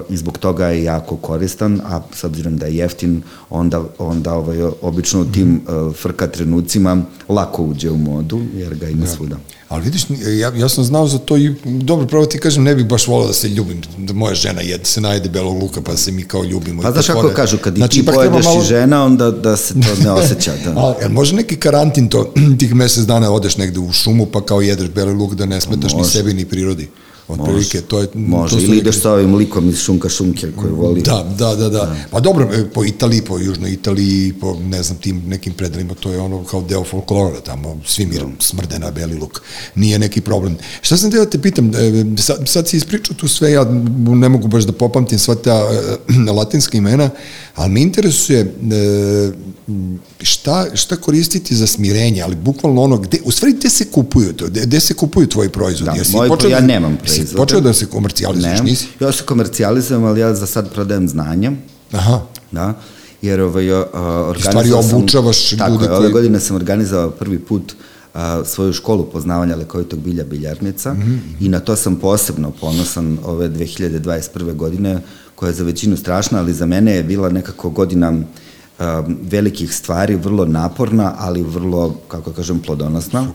i zbog toga je jako koristan, a s obzirom da je jeftin, onda, onda ovaj, obično u tim uh, frka trenucima lako uđe u modu, jer ga ima svuda. Ali vidiš, ja, ja sam znao za to i dobro, pravo ti kažem, ne bih baš volao da se ljubim, da moja žena jede, se najede belog luka, pa se mi kao ljubimo. Pa znaš kako kažu, kad Znači, ti pojedeš malo- i žena, onda da se to ne (laughs) osjeća. Da. A, jel može neki karantin to, (clears throat) tih mesec dana odeš negde u šumu pa kao jedeš beli luk da ne smetaš ni sebi ni prirodi. Od prilike, to je... Može, to ili ideš sa ovim likom iz Šunka Šunke koji voli. Da, da, da, da. Pa dobro, e, po Italiji, po Južnoj Italiji, po ne znam tim nekim predelima, to je ono kao deo folklora, tamo svi mir smrde na beli luk. Nije neki problem. Šta sam teo da te pitam, e, sad, sad si ispričao tu sve, ja ne mogu baš da popamtim sva ta e, (clears throat) latinska imena, ali me interesuje e, šta, šta koristiti za smirenje, ali bukvalno ono, gde, u stvari gde se kupuju to, gde, gde se kupuju tvoji proizvodi? Da, Jesi moji počeo ja da- nemam proizvode. počeo da se komercijalizuješ, nisi? ja se komercijalizujem, ali ja za sad prodajem znanje. Aha. Da, jer ovaj, uh, stvari organizovao sam- obučavaš tako ljude ove koji- godine sam organizovao prvi put uh, svoju školu poznavanja lekovitog bilja biljarnica mm -hmm. i na to sam posebno ponosan ove 2021. godine koja je za većinu strašna, ali za mene je bila nekako godina um, velikih stvari, vrlo naporna, ali vrlo, kako kažem, plodonosna.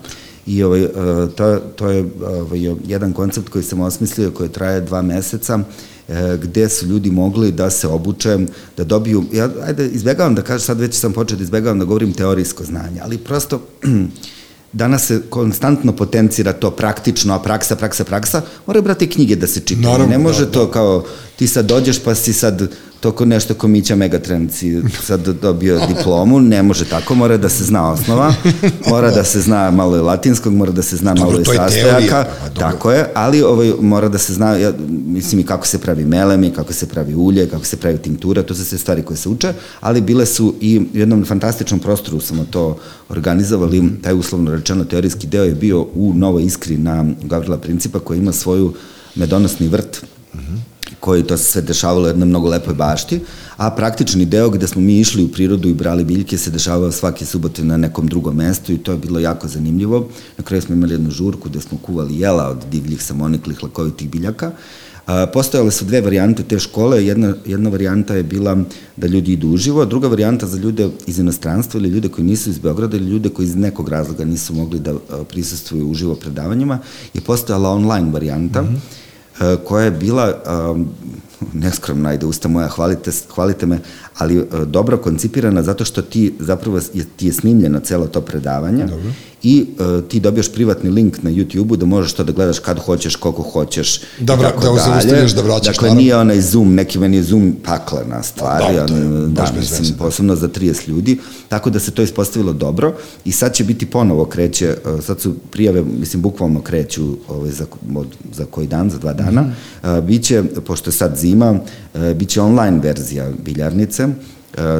I ovaj, uh, to, to je ovaj, jedan koncept koji sam osmislio, koji traje dva meseca, e, gde su ljudi mogli da se obuče, da dobiju, ja ajde izbegavam da kažem, sad već sam počeo da izbegavam da govorim teorijsko znanje, ali prosto (clears throat) danas se konstantno potencira to praktično, a praksa, praksa, praksa, moraju brati knjige da se čitaju. Naravno, ne može da, to da. kao ti sad dođeš pa si sad to ko nešto ko Mića Megatrend si sad dobio diplomu, ne može tako, mora da se zna osnova, mora da se zna malo i latinskog, mora da se zna Dobro, malo i sastojaka, pa, tako je, ali ovaj, mora da se zna, ja, mislim i kako se pravi melem i kako se pravi ulje, kako se pravi tinktura, to su sve stvari koje se uče, ali bile su i u jednom fantastičnom prostoru smo to organizovali, taj uslovno rečeno teorijski deo je bio u Novoj Iskri na Gavrila Principa koji ima svoju medonosni vrt, koji to se sve dešavalo u jednoj mnogo lepoj bašti, a praktični deo gde smo mi išli u prirodu i brali biljke se dešavao svake subote na nekom drugom mestu i to je bilo jako zanimljivo. Na kraju smo imali jednu žurku gde smo kuvali jela od divljih samoniklih lakovitih biljaka. A, postojale su dve varijante te škole, jedna, jedna varijanta je bila da ljudi idu uživo, a druga varijanta za ljude iz inostranstva ili ljude koji nisu iz Beograda ili ljude koji iz nekog razloga nisu mogli da prisustuju uživo predavanjima, je postojala online varijanta, mm -hmm koja je bila neskromna, ajde, usta moja, hvalite, hvalite me, ali uh, dobro koncipirana zato što ti zapravo je, ti je snimljeno celo to predavanje Dobro i uh, ti dobiješ privatni link na YouTube-u da možeš to da gledaš kad hoćeš, koliko hoćeš da, i tako da, dalje. da vraćaš. Dakle, naravno. nije onaj Zoom, neki meni je Zoom paklena stvar, da, on, da, mislim, veze. posebno za 30 ljudi, tako da se to ispostavilo dobro i sad će biti ponovo kreće, uh, sad su prijave, mislim, bukvalno kreću ovaj, za, od, za koji dan, za dva dana, mm -hmm. uh, biće, pošto je sad zima, uh, biće online verzija biljarnice, E,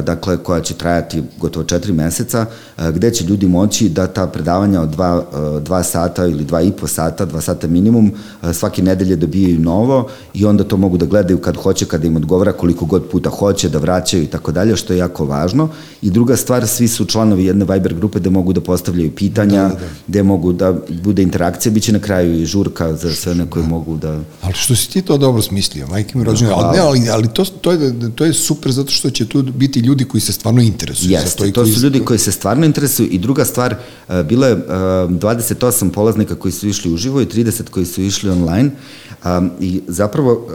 dakle, koja će trajati gotovo četiri meseca, e, gde će ljudi moći da ta predavanja od dva, e, dva sata ili dva i po sata, dva sata minimum, svake nedelje dobijaju novo i onda to mogu da gledaju kad hoće, kada im odgovara, koliko god puta hoće, da vraćaju i tako dalje, što je jako važno. I druga stvar, svi su članovi jedne Viber grupe gde mogu da postavljaju pitanja, da, da, da. gde mogu da bude interakcija, bit će na kraju i žurka za sve one koji da. mogu da... Ali što si ti to dobro smislio, majke mi rođene, ali, ne, ali, ali to, to, je, to je super zato što će tu biti ljudi koji se stvarno interesuju. Jeste, to, to su ljudi koji se stvarno interesuju i druga stvar, uh, bilo je uh, 28 polaznika koji su išli uživo i 30 koji su išli online um, i zapravo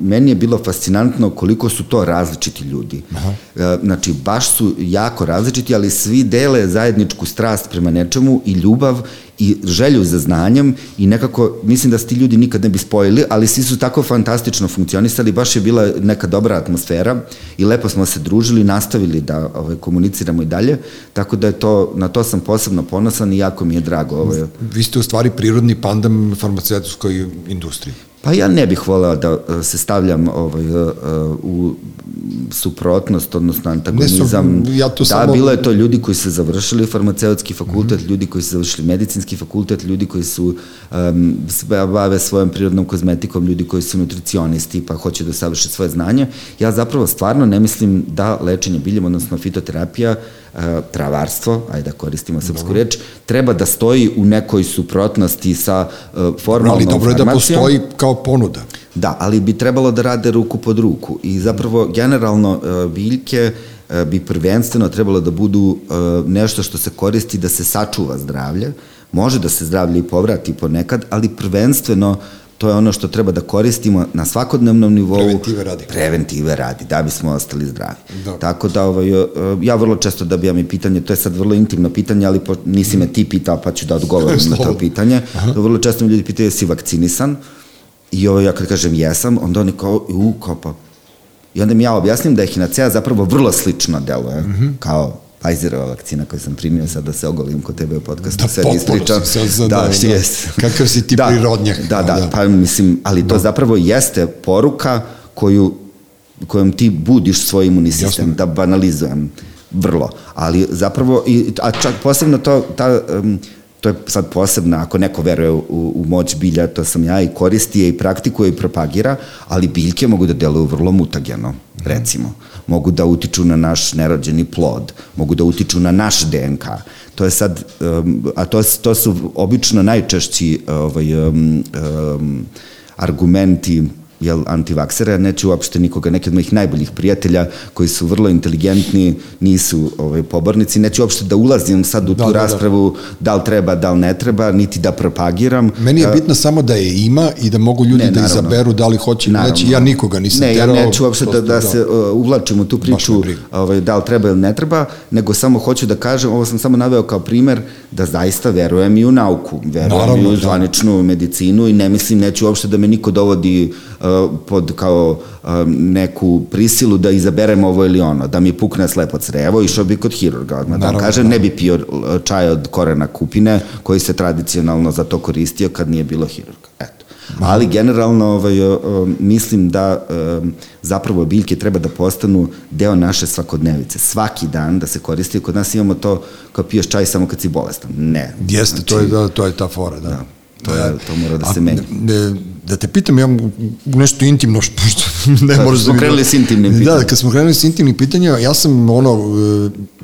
meni je bilo fascinantno koliko su to različiti ljudi. Aha. Znači, baš su jako različiti, ali svi dele zajedničku strast prema nečemu i ljubav i želju za znanjem i nekako, mislim da se ti ljudi nikad ne bi spojili, ali svi su tako fantastično funkcionisali, baš je bila neka dobra atmosfera i lepo smo se družili, nastavili da ovaj, komuniciramo i dalje, tako da je to, na to sam posebno ponosan i jako mi je drago. Ovaj. Vi ste u stvari prirodni pandam farmaceutskoj industriji. Pa ja ne bih voleo da e, se stavljam ovaj, e, e, u suprotnost, odnosno antagonizam. Ne, ja da, samo... bilo je to ljudi koji su završili farmaceutski fakultet, mm -hmm. ljudi koji su završili medicinski fakultet, ljudi koji su um, bave svojom prirodnom kozmetikom, ljudi koji su nutricionisti pa hoće da savrše svoje znanje. Ja zapravo stvarno ne mislim da lečenje biljem, odnosno fitoterapija, uh, travarstvo, ajde da koristimo srpsku dobro. reč, treba da stoji u nekoj suprotnosti sa uh, formalnom Ali dobro je da postoji kao ponuda. Da, ali bi trebalo da rade ruku pod ruku i zapravo generalno uh, biljke uh, bi prvenstveno trebalo da budu uh, nešto što se koristi da se sačuva zdravlje, može da se zdravlje i povrati ponekad, ali prvenstveno to je ono što treba da koristimo na svakodnevnom nivou. Preventive radi. Preventive radi, da bismo ostali zdravi. Da. Tako da, ovaj, ja vrlo često dobijam i pitanje, to je sad vrlo intimno pitanje, ali po, nisi me ti pitao, pa ću da odgovorim na to pitanje. Aha. Vrlo često mi ljudi pitaju, jesi vakcinisan? I ovo, ja kad kažem jesam, onda oni kao, u, kao pa... I onda mi ja objasnim da je hinacea zapravo vrlo slično deluje, mm -hmm. kao Pfizerova vakcina koju sam primio sad da se ogolim kod tebe u podcastu, da, sve ispričam. Da, da, da, jest. Kakav si ti da, prirodnjak. Da, da, da, pa mislim, ali to da. zapravo jeste poruka koju, kojom ti budiš svoj imunni sistem, da banalizujem vrlo. Ali zapravo, i, a čak posebno to, ta, um, to je sad posebno, ako neko veruje u, u moć bilja, to sam ja i koristi je i praktikuje i propagira, ali biljke mogu da deluju vrlo mutageno, recimo. Mogu da utiču na naš nerođeni plod, mogu da utiču na naš DNK. To je sad, um, a to, to su obično najčešći ovaj, um, um, argumenti jel, antivaksera, neću uopšte nikoga, neki od mojih najboljih prijatelja koji su vrlo inteligentni, nisu ovaj, pobornici, neću uopšte da ulazim sad u Da, tu da, da. raspravu da li treba, da li ne treba, niti da propagiram. Meni je bitno samo da je ima i da mogu ljudi Ne, da naravno. izaberu da li hoće ili Naravno. neće. Ja nikoga nisam ne, terao. ja neću uopšte da, prosto, da se uh, uvlačim u tu priču ovaj, da li treba ili ne treba, nego samo hoću da kažem, ovo sam samo naveo kao primer, da zaista verujem i u nauku, verujem Naravno, i u da. zvaničnu medicinu i ne mislim, neću uopšte da me niko dovodi uh, pod kao uh, neku prisilu da izaberem ovo ili ono, da mi pukne slepo crevo, išao bi kod hirurga, odmah da kažem, da. ne bi pio uh, čaj od korena kupine, koji se tradicionalno za to koristio kad nije bilo hirurga. Eto. Ali generalno ovaj, mislim da zapravo biljke treba da postanu deo naše svakodnevice. Svaki dan da se koristi. Kod nas imamo to kao piješ čaj samo kad si bolestan. Ne. Jeste, to je, da, to je ta fora, da. to je- to mora da A, se menja. ne, Da te pitam, ja nešto intimno, (laughs) što, što ne Da, možeš smo mi- krenuli s intimnim Da, pitanjima. kad smo krenuli s intimnim pitanjima, ja sam ono, e,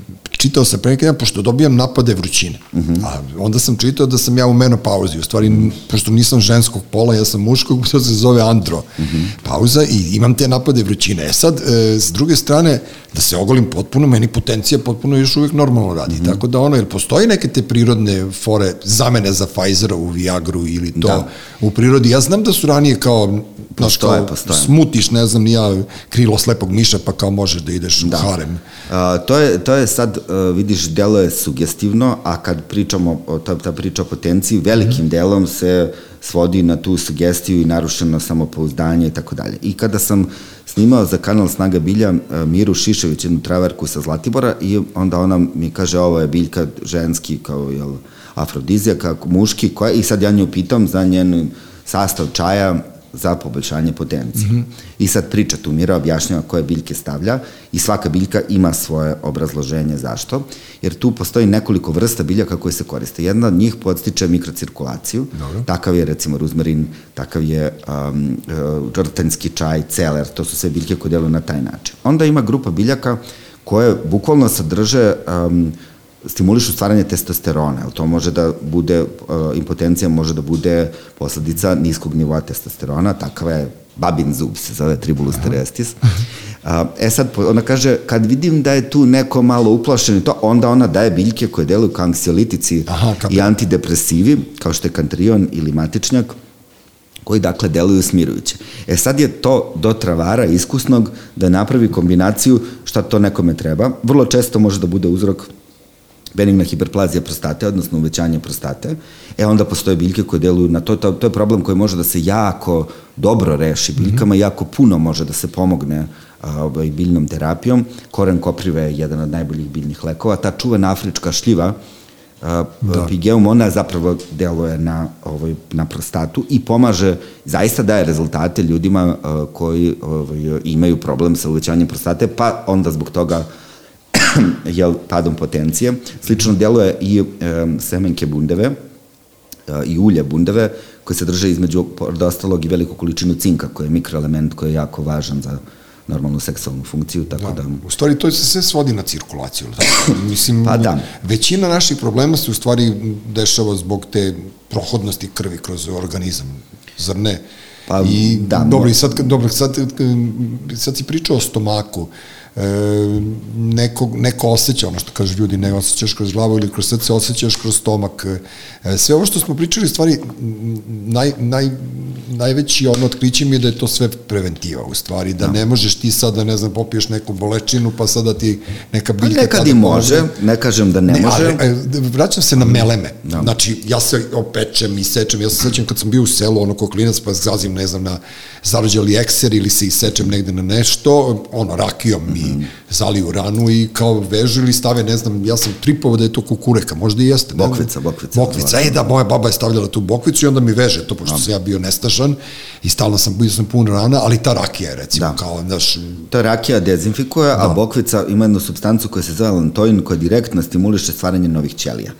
čitao sam pre neki dan, pošto dobijam napade vrućine. Mhm. A onda sam čitao da sam ja u menopauzi, u stvari, pošto nisam ženskog pola, ja sam muškog, (laughs) to se zove andro Mhm. pauza i imam te napade vrućine. E sad, e, s druge strane, da se ogolim potpuno, meni potencija potpuno još uvijek normalno radi. Mhm. Tako da ono, jer postoji neke te prirodne fore, zamene za Pfizerovu Viagru ili to Da. u prirodi. Ja znam da su ranije kao, znaš, kao postoje. smutiš, ne znam, ni ja, krilo slepog miša, pa kao možeš da ideš da. u harem. A, to, je, to je sad, uh, vidiš, delo je sugestivno, a kad pričamo ta, ta priča o potenciji, velikim delom se svodi na tu sugestiju i narušeno samopouzdanje i tako dalje. I kada sam snimao za kanal Snaga bilja uh, Miru Šišević, jednu traverku sa Zlatibora i onda ona mi kaže ovo je biljka ženski kao jel, afrodizija, kako muški, koja, i sad ja nju pitam za njen sastav čaja za poboljšanje potencije. Mm -hmm. I sad priča tu Mira objašnjava koje biljke stavlja i svaka biljka ima svoje obrazloženje zašto, jer tu postoji nekoliko vrsta biljaka koje se koriste. Jedna od njih podstiče mikrocirkulaciju, Dobro. takav je recimo ruzmarin, takav je um, uh, žrtanjski čaj, celer, to su sve biljke koje deluju na taj način. Onda ima grupa biljaka koje bukvalno sadrže um, stimulišu stvaranje testosterona, jel to može da bude, uh, impotencija može da bude posledica niskog nivoa testosterona, takav je babin zub se zove tribulus terestis. E sad, ona kaže, kad vidim da je tu neko malo uplašen i to, onda ona daje biljke koje deluju kao anksiolitici Aha, i antidepresivi, kao što je kantrion ili matičnjak, koji dakle deluju smirujuće. E sad je to do travara iskusnog da napravi kombinaciju šta to nekome treba. Vrlo često može da bude uzrok benigna hiperplazija prostate, odnosno uvećanje prostate, e onda postoje biljke koje deluju na to, to, to je problem koji može da se jako dobro reši biljkama, jako puno može da se pomogne ovaj, biljnom terapijom. Koren koprive je jedan od najboljih biljnih lekova. Ta čuvena afrička šljiva, da. pigeum, ona zapravo deluje na, ovaj, na prostatu i pomaže, zaista daje rezultate ljudima koji ovaj, imaju problem sa uvećanjem prostate, pa onda zbog toga (coughs) jel, padom potencije. Slično djeluje i e, semenke bundeve e, i ulje bundeve koje se drže između, ostalog, i veliku količinu cinka, koji je mikroelement koji je jako važan za normalnu seksualnu funkciju, tako da... Da. U stvari, to se sve svodi na cirkulaciju. Tako? (coughs) Mislim, Pa da. većina naših problema se u stvari dešava zbog te prohodnosti krvi kroz organizam, zar ne? Pa, I, da, dobro, i sad, dobro, sad, sad si pričao o stomaku, e, neko, neko osjeća, ono što kažu ljudi, ne osjećaš kroz glavu ili kroz srce, osjećaš kroz stomak. E, sve ovo što smo pričali, stvari, naj, naj, najveći ono otkriće mi je da je to sve preventiva, u stvari, da, ne možeš ti sad da, ne znam, popiješ neku bolečinu, pa sada ti neka Pa biljka... nekad tada i može, pomogne. ne kažem da ne, Ne, može. ali, e, vraćam se na meleme. Da. Znači, ja se opečem i sečem. Ja se sećam kad sam bio u selu, ono ko klinac, pa zazim, ne znam, na zarađali ekser ili se isečem negde na nešto, ono, rakijom mi Mhm. zaliju ranu i kao vežu ili stave, ne znam, ja sam tripovao da je to kukureka, možda i jeste. ne znam. Bokvica, bokvica. Bokvica, e da, moja baba je stavljala tu bokvicu i onda mi veže to, pošto sam ja bio nestašan i stalno sam, bio sam pun rana, ali ta rakija je, recimo, Da. kao, znaš, To rakija dezinfikuje, da. a bokvica ima jednu substancu koja se zove lantoin koja direktno stimuliše stvaranje novih ćelija.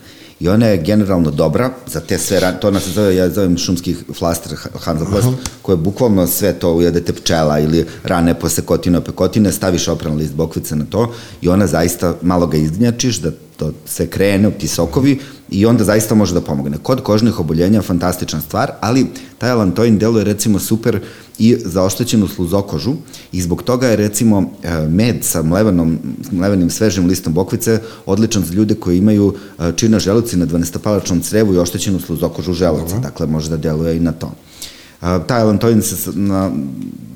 I ona je generalno dobra za te sve, ra- to ona se zove, ja zovem šumski flaster Hansaplast, koje bukvalno sve to ujedete pčela ili rane posle kotine, opekotine, staviš opran list bokvice na to i ona zaista malo ga izgnjačiš da to sve krene, ti sokovi, i onda zaista može da pomogne. Kod kožnih oboljenja fantastična stvar, ali taj alantoin deluje recimo super i za oštećenu sluzokožu i zbog toga je recimo e, med sa mlevenom, mlevenim svežim listom bokvice odličan za ljude koji imaju e, čina želuci na 12-palačnom crevu i oštećenu sluzokožu želuca, dakle može da deluje i na to. Taj alantoin se na,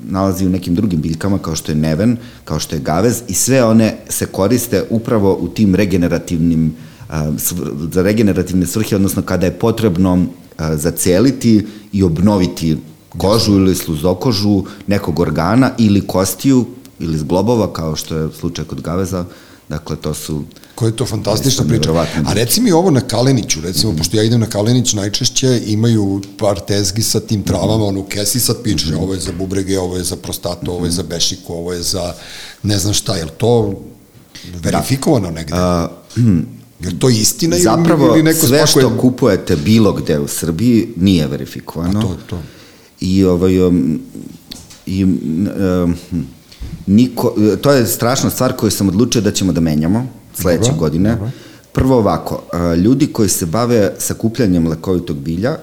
nalazi u nekim drugim biljkama kao što je neven, kao što je gavez i sve one se koriste upravo u tim regenerativnim za regenerativne svrhe, odnosno kada je potrebno zaceliti i obnoviti kožu ili sluzokožu nekog organa ili kostiju ili zglobova, kao što je slučaj kod gaveza, Dakle, to su... Koja je to fantastična priča. A reci mi ovo na Kaleniću, recimo, mm -hmm. pošto ja idem na Kalenić, najčešće imaju par tezgi sa tim travama, mm -hmm. ono, kesi sad piče, mm -hmm. ovo je za bubrege, ovo je za prostatu, mm -hmm. ovo je za bešiku, ovo je za ne znam šta, je li to verifikovano negde? A, Je to istina Zapravo, ili, ili neko sve spakuje... što kupujete bilo gde u Srbiji nije verifikovano. A to, to. I, ovaj, um, i um, niko, to je strašna stvar koju sam odlučio da ćemo da menjamo sledeće dobro, godine. Dobro. Prvo ovako, ljudi koji se bave sakupljanjem lekovitog bilja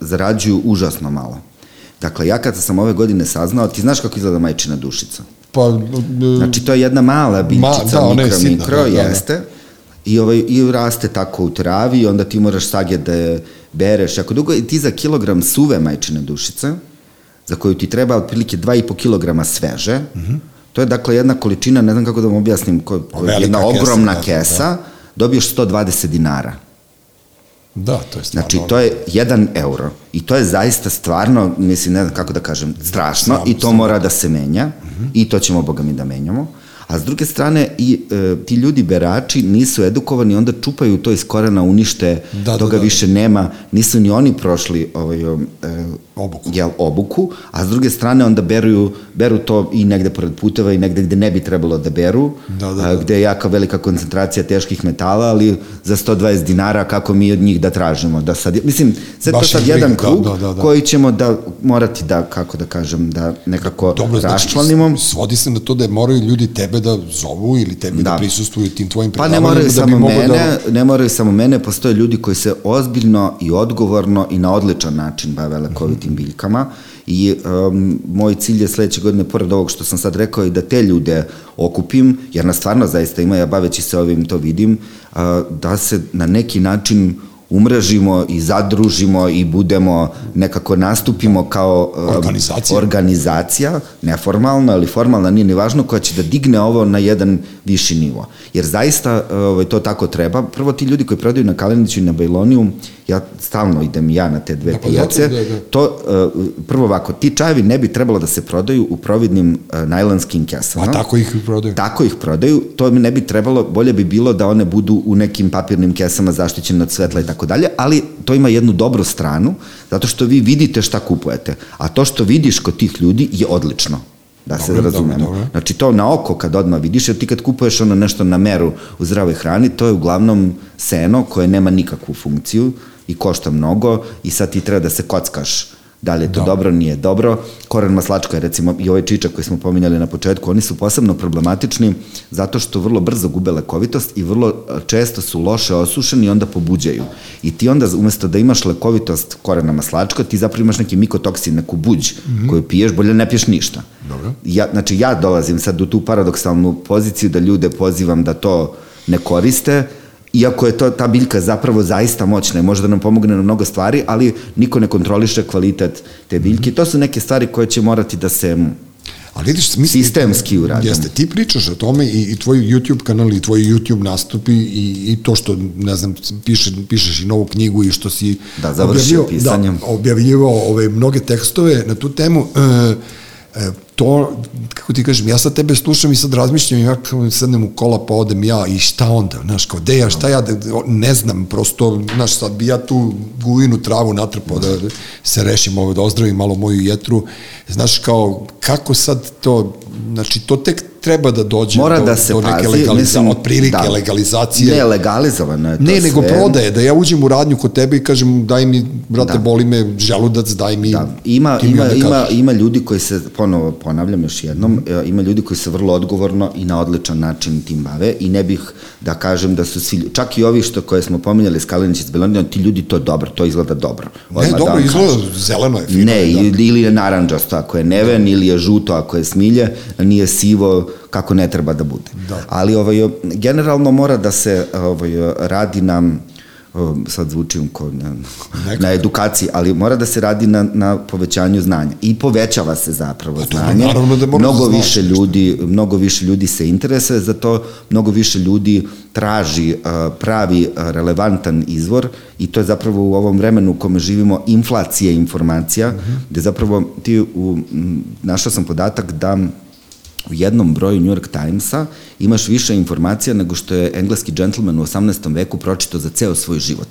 zarađuju užasno malo. Dakle, ja kada sam ove godine saznao, ti znaš kako izgleda majčina dušica? Pa, e, znači, to je jedna mala biljčica, ma, da, mikro, sitna, mikro, da, da, jeste. Da, da. I, ovaj, I raste tako u travi i onda ti moraš sagje da je bereš jako dugo ti za kilogram suve majčine dušice, za koju ti treba otprilike 2,5 kilograma sveže, mm -hmm. To je dakle jedna količina, ne znam kako da vam objasnim, ko, ko, jedna ogromna kesa, kesa da. dobiješ 120 dinara. Da, to je stvarno. Znači, to je 1 euro. I to je zaista stvarno, mislim, ne znam kako da kažem, strašno Znam, i to mora da se menja mm -hmm. i to ćemo, boga mi, da menjamo a s druge strane i e, ti ljudi berači nisu edukovani, onda čupaju to iz korena, unište, da, da toga da, da. više nema, nisu ni oni prošli ovaj, e, obuku. Jel, obuku, a s druge strane onda beruju, beru to i negde pored puteva i negde gde ne bi trebalo da beru, da, da, da. A, gde je jaka velika koncentracija teških metala, ali za 120 dinara kako mi od njih da tražimo. Da sad, mislim, sve to sad jedan da, krug da, da, da. koji ćemo da morati da, kako da kažem, da nekako Dobro, raščlanimo. Znači, svodi se na to da moraju ljudi tebe da zovu ili tebi da, da prisustuju tim tvojim predavanjima. Pa ne moraju da samo mene, da... ne moraju samo mene, postoje ljudi koji se ozbiljno i odgovorno i na odličan način bave lekovitim tim biljkama i um, moj cilj je sledeće godine, pored ovog što sam sad rekao, i da te ljude okupim, jer na stvarno zaista ima, ja baveći se ovim to vidim, uh, da se na neki način umrežimo i zadružimo i budemo, nekako nastupimo kao organizacija, organizacija neformalna ali formalna, nije ni važno, koja će da digne ovo na jedan viši nivo. Jer zaista ovaj, to tako treba. Prvo ti ljudi koji prodaju na Kaleniću i na Bajloniju, ja stalno idem ja na te dve da, pa pijace, da, da. to, uh, prvo ovako, ti čajevi ne bi trebalo da se prodaju u providnim najlonskim kesama. A tako ih prodaju? Tako ih prodaju, to ne bi trebalo, bolje bi bilo da one budu u nekim papirnim kesama zaštićene od svetla i tako dalje, ali to ima jednu dobru stranu, zato što vi vidite šta kupujete, a to što vidiš kod tih ljudi je odlično da se dobro, razumemo. Dobro, dobro. Znači to na oko kad odmah vidiš, jer ti kad kupuješ ono nešto na meru u zdravoj hrani, to je uglavnom seno koje nema nikakvu funkciju i košta mnogo i sad ti treba da se kockaš Da li je to dobro, dobro nije dobro. Koren maslačka, recimo, i ovaj čičak koji smo pominjali na početku, oni su posebno problematični zato što vrlo brzo gube lekovitost i vrlo e, često su loše osušeni i onda pobuđaju. I ti onda, umesto da imaš lekovitost korena maslačka, ti zapravo imaš neki mikotoksin, neku buđ mm -hmm. koju piješ, bolje ne piješ ništa. Dobro. Ja, znači, ja dolazim sad u tu paradoksalnu poziciju da ljude pozivam da to ne koriste, iako je to, ta biljka zapravo zaista moćna i može da nam pomogne na mnogo stvari, ali niko ne kontroliše kvalitet te biljke. To su neke stvari koje će morati da se Ali vidiš, mislim, sistemski urađen. Jeste, ti pričaš o tome i, i tvoj YouTube kanal i tvoj YouTube nastupi i, i to što, ne znam, piše, pišeš i novu knjigu i što si da, završio pisanjem. Da, objavljivao ove mnoge tekstove na tu temu. E, e, to, kako ti kažem, ja sad tebe slušam i sad razmišljam i ja sednem u kola pa odem ja i šta onda, znaš, kao, de ja, šta ja, ne znam, prosto, znaš, sad bi ja tu guvinu travu natrpao da se rešim, ovo, da ozdravim malo moju jetru, znaš, kao, kako sad to, znači, to tek treba da dođe Mora do, da se do neke pazi, legalizacije, mislim, otprilike da. legalizacije. Ne, legalizovano je to Ne, nego sve. prodaje, da ja uđem u radnju kod tebe i kažem daj mi, brate, Da. boli me želudac, daj mi... Da, ima, ima, onda ima, ima ljudi koji se, ponovo ponavljam još jednom, e, ima ljudi koji se vrlo odgovorno i na odličan način tim bave i ne bih da kažem da su svi, čak i ovi što koje smo pominjali, Skalinić iz Belonija, ti ljudi to dobro, to izgleda dobro. Ne, Odmah da dobro, vam izgleda, kažem. zeleno je, fino. Ne, je, da. ili, ili je naranđasto ako je neven, ili je žuto ako je smilje, nije sivo kako ne treba da bude. Da. Ali ovaj, generalno mora da se ovaj, radi na sad zvučim ko na, na edukaciji, ali mora da se radi na, na povećanju znanja i povećava se zapravo Pa znanje. da da mnogo znaš više ljudi, mnogo više ljudi se interesuje za to, mnogo više ljudi traži pravi relevantan izvor i to je zapravo u ovom vremenu u kome živimo inflacije informacija, Mhm. gde zapravo ti u, našao sam podatak da u jednom broju New York Timesa imaš više informacija nego što je engleski džentlmen u 18. veku pročito za ceo svoj život.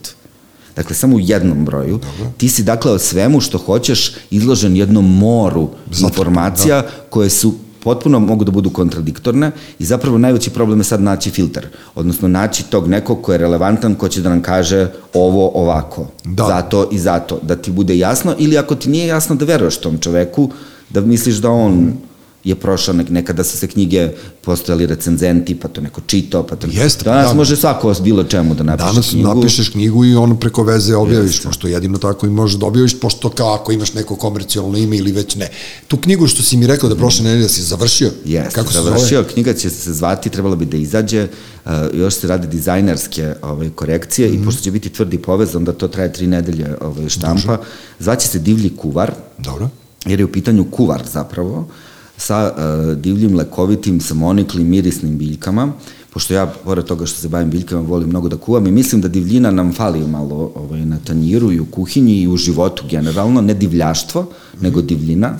Dakle, samo u jednom broju. Ti si, dakle, o svemu što hoćeš izložen jednom moru informacija koje su potpuno mogu da budu kontradiktorne i zapravo najveći problem je sad naći filter, odnosno naći tog nekog ko je relevantan, ko će da nam kaže ovo ovako, Da. zato i zato, da ti bude jasno ili ako ti nije jasno da veruješ tom čoveku, da misliš da on je prošao, nek, nekada su se knjige postojali recenzenti, pa to neko čitao, pa to... Jeste, Danas da. može svako bilo čemu da napiše Danas knjigu. napišeš knjigu i ono preko veze objaviš, Jeste. pošto jedino tako i možeš da objaviš, pošto kao ako imaš neko komercijalno ime ili već ne. Tu knjigu što si mi rekao da prošle nedelje si završio, Jeste, kako se završio, zove? knjiga će se zvati, trebalo bi da izađe, uh, još se rade dizajnerske ovaj, korekcije Mhm. i pošto će biti tvrdi povez, onda to traje tri nedelje ovaj, štampa. Zvaće se Divlji kuvar, Dobro. jer je u pitanju kuvar zapravo, sa uh, divljim, lekovitim, samoniklim, mirisnim biljkama, pošto ja, pored toga što se bavim biljkama, volim mnogo da kuvam i mislim da divljina nam fali malo ovaj, na tanjiru i u kuhinji i u životu generalno, ne divljaštvo, nego divljina.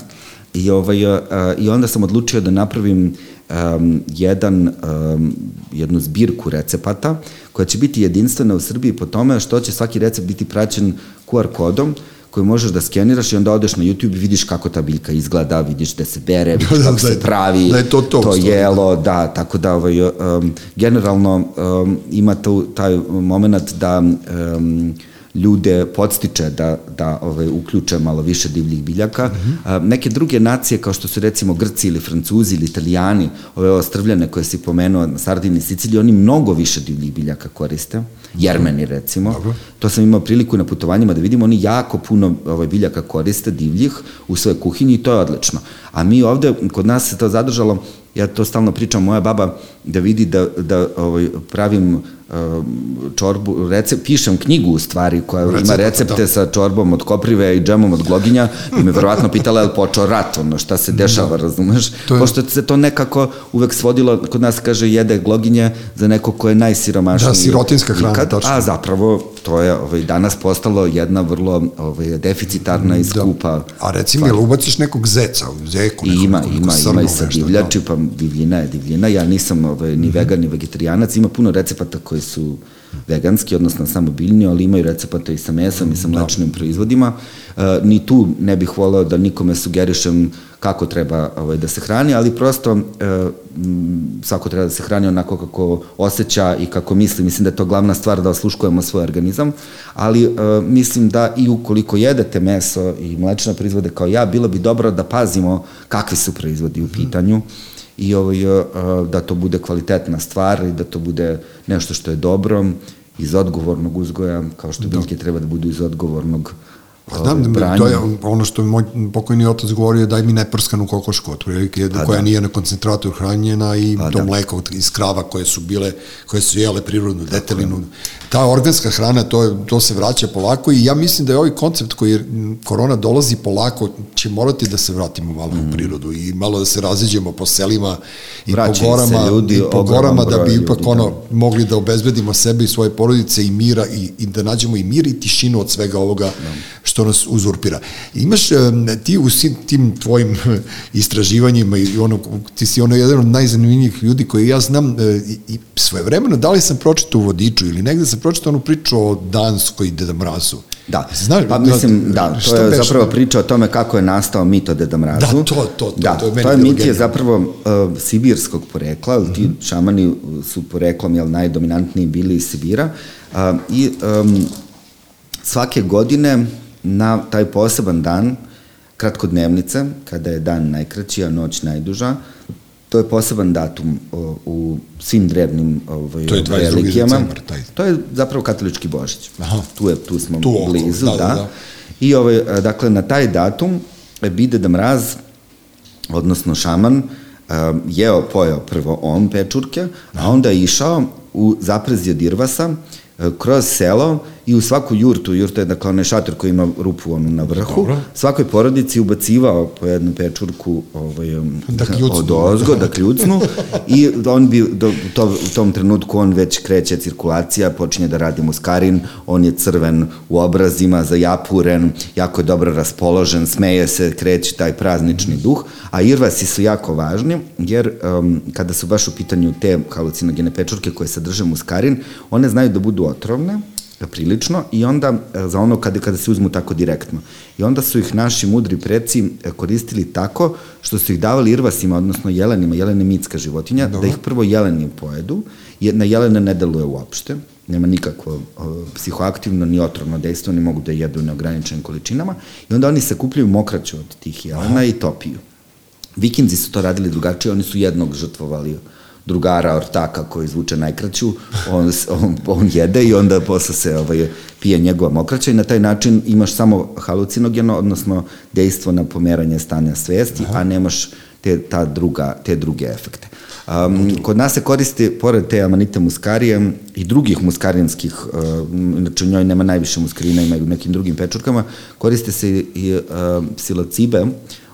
I, ovaj, uh, I onda sam odlučio da napravim um, jedan, um, jednu zbirku recepata koja će biti jedinstvena u Srbiji po tome što će svaki recept biti praćen QR kodom koji možeš da skeniraš i onda odeš na YouTube i vidiš kako ta biljka izgleda, vidiš gde se bere, (laughs) vidiš Da, da, kako da se je- pravi, da je to to, to jelo, da, tako da ovaj, um, generalno um, ima to, taj moment da um, ljude podstiče da, da ovaj, uključe malo više divljih biljaka. Mm -hmm. neke druge nacije, kao što su recimo Grci ili Francuzi ili Italijani, ove ostrvljane koje si pomenuo na Sardini i Siciliji, oni mnogo više divljih biljaka koriste. Jermeni recimo. Dobro. To sam imao priliku na putovanjima da vidim, oni jako puno ovaj, biljaka koriste, divljih, u svojoj kuhinji i to je odlično. A mi ovde, kod nas se to zadržalo, ja to stalno pričam, moja baba da vidi da, da ovaj, pravim um, čorbu, recept, pišem knjigu u stvari koja ima Recepata, recepte da. sa čorbom od koprive i džemom od gloginja i me verovatno pitala je li počeo rat, ono šta se dešava, razumeš? To je- Pošto se to nekako uvek svodilo, kod nas kaže jede gloginje za neko ko je najsiromašniji. Da, sirotinska hrana, ikad, tačno. A zapravo to je ovaj, danas postalo jedna vrlo ovaj, deficitarna i skupa A reci mi, jel ubaciš nekog zeca, zeku, I nekog, ima, nekog ima, ima i sa divljači, pa divljina je divljina. Ja nisam ovaj, ni vegan, ni vegetarianac. Ima puno recepata koji su veganski, odnosno samo biljni, ali imaju recepata i sa mesom i sa mlečnim proizvodima. E, ni tu ne bih voleo da nikome sugerišem kako treba ovaj, da se hrani, ali prosto e, svako treba da se hrani onako kako osjeća i kako misli. Mislim da je to glavna stvar da osluškujemo svoj organizam, ali e, mislim da i ukoliko jedete meso i mlečne proizvode kao ja, bilo bi dobro da pazimo kakvi su proizvodi u pitanju i ovaj, da to bude kvalitetna stvar i da to bude nešto što je dobro iz odgovornog uzgoja, kao što biljke treba da budu iz odgovornog Pa da branja. to je ono što je moj pokojni otac govorio, daj mi neprskanu kokošku, otprilike, Pa koja da. nije na koncentratu hranjena i Pa to da. mleko iz krava koje su bile, koje su jele prirodnu detelinu. Ta organska hrana, to, je, to se vraća polako i ja mislim da je ovaj koncept koji korona dolazi polako, će morati da se vratimo malo u prirodu i malo da se raziđemo po selima i Mm. Vraćaju po gorama, ljudi, i po gorama da bi ljudi, ipak da. ono, mogli da obezbedimo sebe i svoje porodice i mira i, i da nađemo i mir i tišinu od svega ovoga što nas uzurpira. Imaš ti u svim tim tvojim (laughs) istraživanjima i ono, ti si ono jedan od najzanimljivijih ljudi koji ja znam e, i, i svoje vremeno, da li sam pročitao u vodiču ili negde sam pročitao onu priču o Danskoj i Deda Mrazu Da, Znaš, pa da- mislim, da, šta to je beše? zapravo priča o tome kako je nastao mit o Deda Mrazu. Da, to, to, to, da, to je meni to je mit je zapravo uh, sibirskog porekla, mm ti šamani su poreklom, jel, najdominantniji bili iz Sibira, uh, i um, svake godine na taj poseban dan, kratkodnevnice, kada je dan najkraći, a noć najduža, to je poseban datum o, u svim drevnim ovaj, To je 22. religijama. decembar, taj. To je zapravo katolički božić. Aha. Tu, je, tu smo Tu okolo, blizu, da, da, da, da. I ovaj, dakle, na taj datum e, bi Deda Mraz, odnosno šaman, e, jeo, pojeo prvo on pečurke, a onda je išao u zaprezi od Irvasa, e, kroz selo i u svaku jurtu, jurta je dakle onaj šator koji ima rupu onu na vrhu, Dobro. svakoj porodici ubacivao po jednu pečurku ovaj, um, Da kljucnu. od ozgo, da (laughs) kljucnu i on bi, do, to, u tom trenutku on već kreće cirkulacija, počinje da radi muskarin, on je crven u obrazima, zajapuren, jako je dobro raspoložen, smeje se, kreće taj praznični duh, a irvasi su jako važni, jer um, kada su baš u pitanju te halucinogene pečurke koje sadrže muskarin, one znaju da budu otrovne, prilično i onda e, za ono kada, kada se uzmu tako direktno. I onda su ih naši mudri preci e, koristili tako što su ih davali irvasima, odnosno jelenima, jelen je mitska životinja, Dobro. da ih prvo jeleni pojedu, jer na jelene ne deluje uopšte, nema nikakvo o, psihoaktivno ni otrovno dejstvo, oni mogu da jedu u neograničenim količinama i onda oni se kupljaju mokraću od tih jelena i topiju. Vikinzi su to radili drugačije, oni su jednog žrtvovali drugara, ortaka koji izvuče najkraću, on, on, on jede i onda posle se ovaj, pije njegova mokraća i na taj način imaš samo halucinogeno, odnosno dejstvo na pomeranje stanja svesti, a nemaš te, ta druga, te druge efekte. Um, kod nas se koristi, pored te amanite muskarije i drugih muskarinskih, uh, inače u njoj nema najviše muskarina, ima i u nekim drugim pečurkama, koriste se i, uh, psilocibe,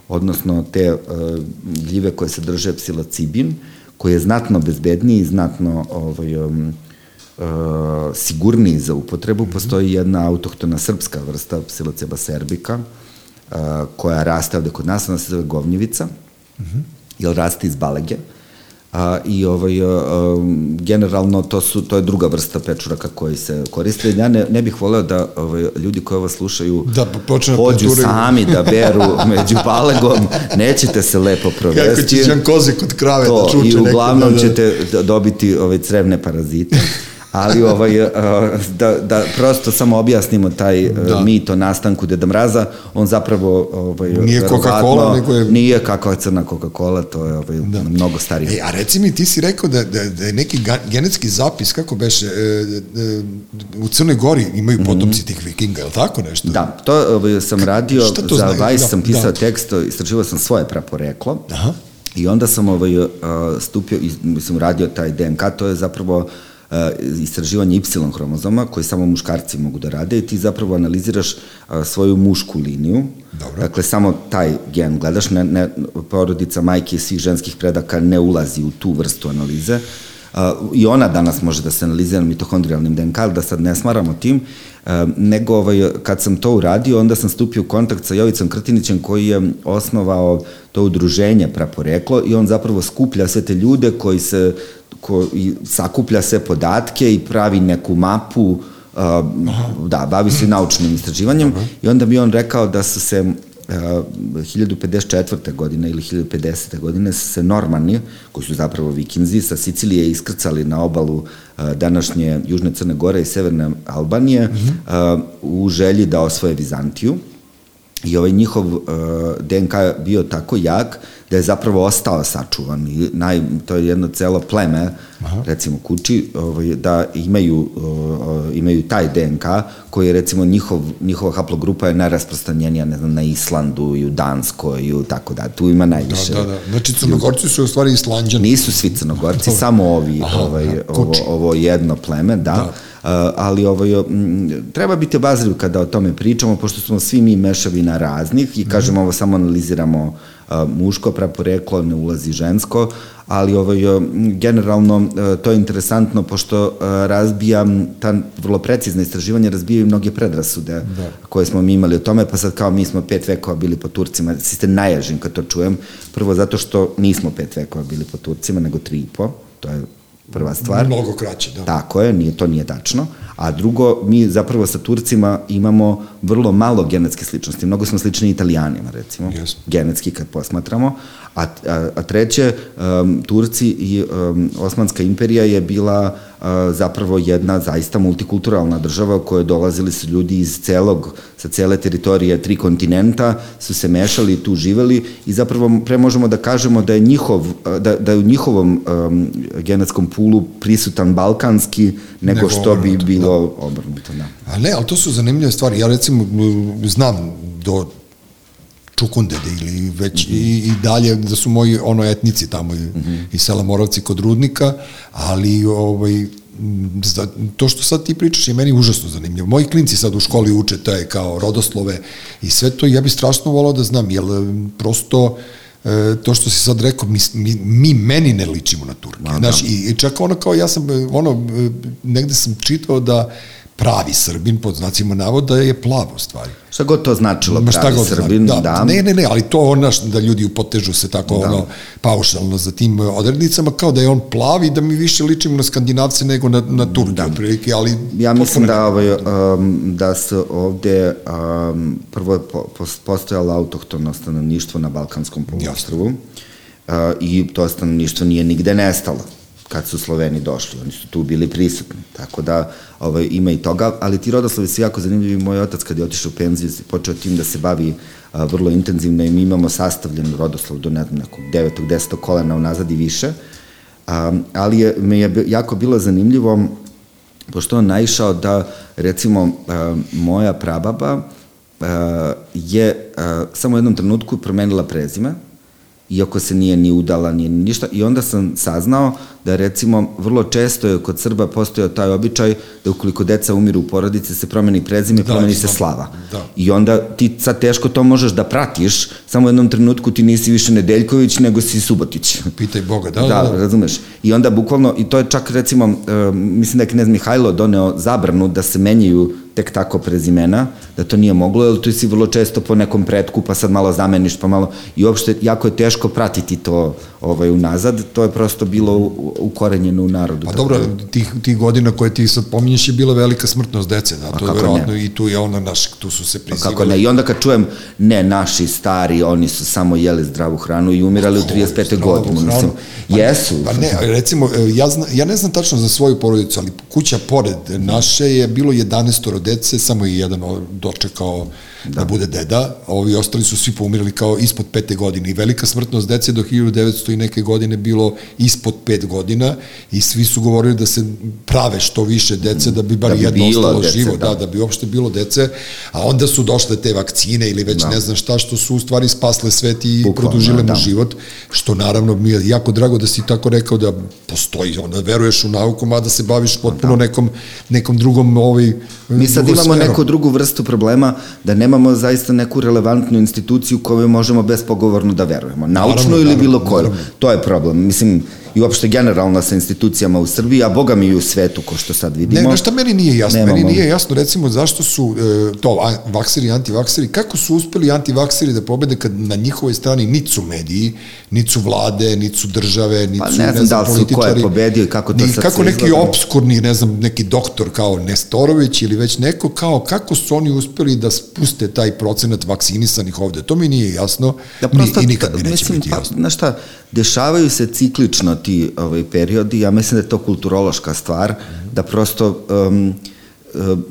odnosno te uh, gljive koje se drže psilocibin, koji je znatno bezbedniji i znatno ovaj, um, uh, sigurniji za upotrebu. Postoji jedna autohtona srpska vrsta psiloceba serbika, uh, koja raste ovde kod nas, ona se zove govnjevica, jer raste iz balege. A, I ovaj, a, generalno to, su, to je druga vrsta pečuraka koji se koriste. Ja ne, ne bih voleo da ovaj, ljudi koji ovo slušaju Da počne da pođu sami da beru (laughs) među balegom, nećete se lepo provesti. Kako će Đankozi kod krave to, da čuče I uglavnom da, da. ćete da- dobiti ove crevne parazite. Ali ovaj, a, da, da prosto samo objasnimo taj Da. da. mit o nastanku Deda Mraza, on zapravo ovaj, Nije Coca-Cola, nego je- Nije kakva crna Coca-Cola, to je ovaj, da. mnogo starije. E, a reci mi, ti si rekao da, da, da je neki genetski zapis, kako beše, e, e, u Crnoj Gori imaju potomci tih vikinga, je li tako nešto? Da, to ovaj, sam radio, za znači? Vice Da, sam pisao da. tekst, istraživao sam svoje praporeklo. Aha. I onda sam ovaj, stupio, mislim, radio taj DNK, to je zapravo uh, istraživanje Y hromozoma koji samo muškarci mogu da rade i ti zapravo analiziraš uh, svoju mušku liniju. Dobro. Dakle, samo taj gen gledaš, ne, ne, porodica majke i svih ženskih predaka ne ulazi u tu vrstu analize. Uh, I ona danas može da se analizira mitohondrijalnim DNK, da sad ne smaramo tim, nego ovaj, kad sam to uradio, onda sam stupio u kontakt sa Jovicom Krtinićem koji je osnovao to udruženje praporeklo i on zapravo skuplja sve te ljude koji se ko, i sakuplja sve podatke i pravi neku mapu uh, da, bavi se naučnim istraživanjem i onda bi on rekao da su se uh, 1054. godine ili 1050. godine su se normani, koji su zapravo vikinzi, sa Sicilije iskrcali na obalu uh, današnje Južne Crne Gore i Severne Albanije uh, u želji da osvoje Vizantiju. I ovaj njihov uh, DNK je bio tako jak da je zapravo ostao sačuvan i naj, to je jedno celo pleme, Aha. recimo kući, ovaj, da imaju, uh, imaju taj DNK koji je recimo njihov, njihova haplogrupa je najrasprostanjenija, ne znam, na Islandu i u Danskoj i u tako da, tu ima najviše. Da, da, da. Znači, Crnogorci su u stvari islanđani. Nisu svi crnogorci, (laughs) samo ovi, Aha, ovaj, ovo, ovo jedno pleme, da. da. Uh, ali ovaj, m, treba biti obazriv kada o tome pričamo, pošto smo svi mi mešavina raznih i kažemo ovo samo analiziramo uh, muško praporeklo, ne ulazi žensko, ali ovaj, generalno uh, to je interesantno pošto razbija ta vrlo precizna istraživanja razbijaju mnoge predrasude da. koje smo mi imali o tome, pa sad kao mi smo pet vekova bili po Turcima, si ste naježim kad to čujem, prvo zato što nismo pet vekova bili po Turcima, nego tri i po, to je prva stvar. Mnogo kraće, da. Tako je, nije, to nije tačno. A drugo, mi zapravo sa Turcima imamo vrlo malo genetske sličnosti. Mnogo smo slični Italijanima, recimo, Yes. genetski kad posmatramo. A, a, a treće, um, Turci i um, Osmanska imperija je bila uh, zapravo jedna zaista multikulturalna država u kojoj dolazili su ljudi iz celog, sa cele teritorije tri kontinenta, su se mešali tu živeli i zapravo pre možemo da kažemo da je njihov, da, da je u njihovom um, genetskom pulu prisutan balkanski nego, Nego što bi obrnuto, bilo obrnuto, da. A ne, ali to su zanimljive stvari. Ja recimo znam do Čukundede ili već mm -hmm. i, i dalje da su moji ono etnici tamo mm -hmm. i sela Moravci kod Rudnika, ali ovaj za, to što sad ti pričaš je meni užasno zanimljivo. Moji klinci sad u školi uče je kao rodoslove i sve to ja bih strašno volao da znam, jer prosto e, to što si sad rekao, mi, mi, mi meni ne ličimo na Turke. Da. Znaš, i, i čak ono kao ja sam, ono, e, negde sam čitao da pravi Srbin, pod znacima navoda, je plav u stvari. Šta god to značilo, Ma šta pravi god Srbin, znači. da. Ne, ne, ne, ali to ono da ljudi upotežu se tako da. ono paušalno za tim odrednicama, kao da je on plavi da mi više ličimo na skandinavce nego na, na Turke, da. otprilike, ali... Ja mislim da, ovaj, um, da se ovde um, prvo je po, po, postojalo autohtono stanovništvo na Balkanskom poluostrvu uh, i to stanovništvo nije nigde nestalo kad su Sloveni došli, oni su tu bili prisutni, tako da ovaj, ima i toga, ali ti rodoslovi su jako zanimljivi, moj otac kad je otišao u penziju počeo tim da se bavi a, vrlo intenzivno i mi imamo sastavljen rodoslov do ne znam nekog devetog, desetog kolena unazad i više, a, ali je, me je jako bilo zanimljivo pošto on naišao da, recimo, a, moja prababa a, je a, samo u jednom trenutku promenila prezime, iako se nije ni udala, ni ništa. I onda sam saznao da recimo vrlo često je kod Srba postojao taj običaj da ukoliko deca umiru u porodici se promeni prezime, Da, promeni se slava. Da. I onda ti sad teško to možeš da pratiš, samo u jednom trenutku ti nisi više Nedeljković, nego si Subotić. Pitaj Boga, da, (laughs) Da, da, da, razumeš. I onda bukvalno, i to je čak recimo, uh, mislim da je knez Mihajlo doneo zabranu da se menjaju tek tako prezimena, da to nije moglo, jer tu si vrlo često po nekom pretku, pa sad malo zameniš, pa malo, i uopšte jako je teško pratiti to ovaj, unazad, to je prosto bilo ukorenjeno u narodu. Pa dobro, da- tih, tih godina koje ti sad pominješ je bila velika smrtnost dece, da, to je verovatno i tu je ona naš, tu su se Pa prizivali. kako ne, i onda kad čujem, ne, naši stari, oni su samo jeli zdravu hranu i umirali u 35. Zdravu godine, hranu. mislim, Pa ne, jesu. Pa ne, recimo, e, ja, zna, ja ne znam tačno za svoju porodicu, ali kuća pored naše je bilo 11 dece, samo je jedan o- dočekao da. da bude deda, a ovi ostali su svi poumirali kao ispod pete godine i velika smrtnost dece do 1900 i neke godine bilo ispod pet godina i svi su govorili da se prave što više dece da bi bar Da bi jedno ostalo dece, živo, da. da. da, bi uopšte bilo dece, a onda su došle te vakcine ili već Da. ne znam šta što su u stvari spasle svet i Bukvalno, produžile mu da. život, što naravno mi je jako drago da si tako rekao da postoji, onda veruješ u nauku, mada se baviš potpuno Da. nekom, nekom drugom ovaj, Mi sad imamo sferom. neku drugu vrstu problema da nemamo zaista neku relevantnu instituciju kojoj možemo bespogovorno da verujemo. Naučnu Naravno, ili naravno, bilo koju. To je problem. Mislim, i uopšte generalno sa institucijama u Srbiji, a boga mi i u svetu, ko što sad vidimo. Ne, nešto meni nije jasno. Nemamo. Meni nije jasno, recimo, zašto su e, to a, vakseri i antivakseri, kako su uspeli antivakseri da pobede kad na njihovoj strani nit su mediji, nit su vlade, nit su države, nit Pa su, ne znam da li su ko je pobedio i kako to ni, sad Kako neki izgleda. obskurni, ne znam, neki doktor kao Nestorović ili već neko, kao kako su oni uspeli da spuste taj procenat vakcinisanih ovde. To mi nije jasno Da ni, prosto, i nikad mi neće mislim, biti pa, jasno. Znaš šta, dešavaju se ciklično ti ovaj, periodi, ja mislim da je to kulturološka stvar, da prosto um,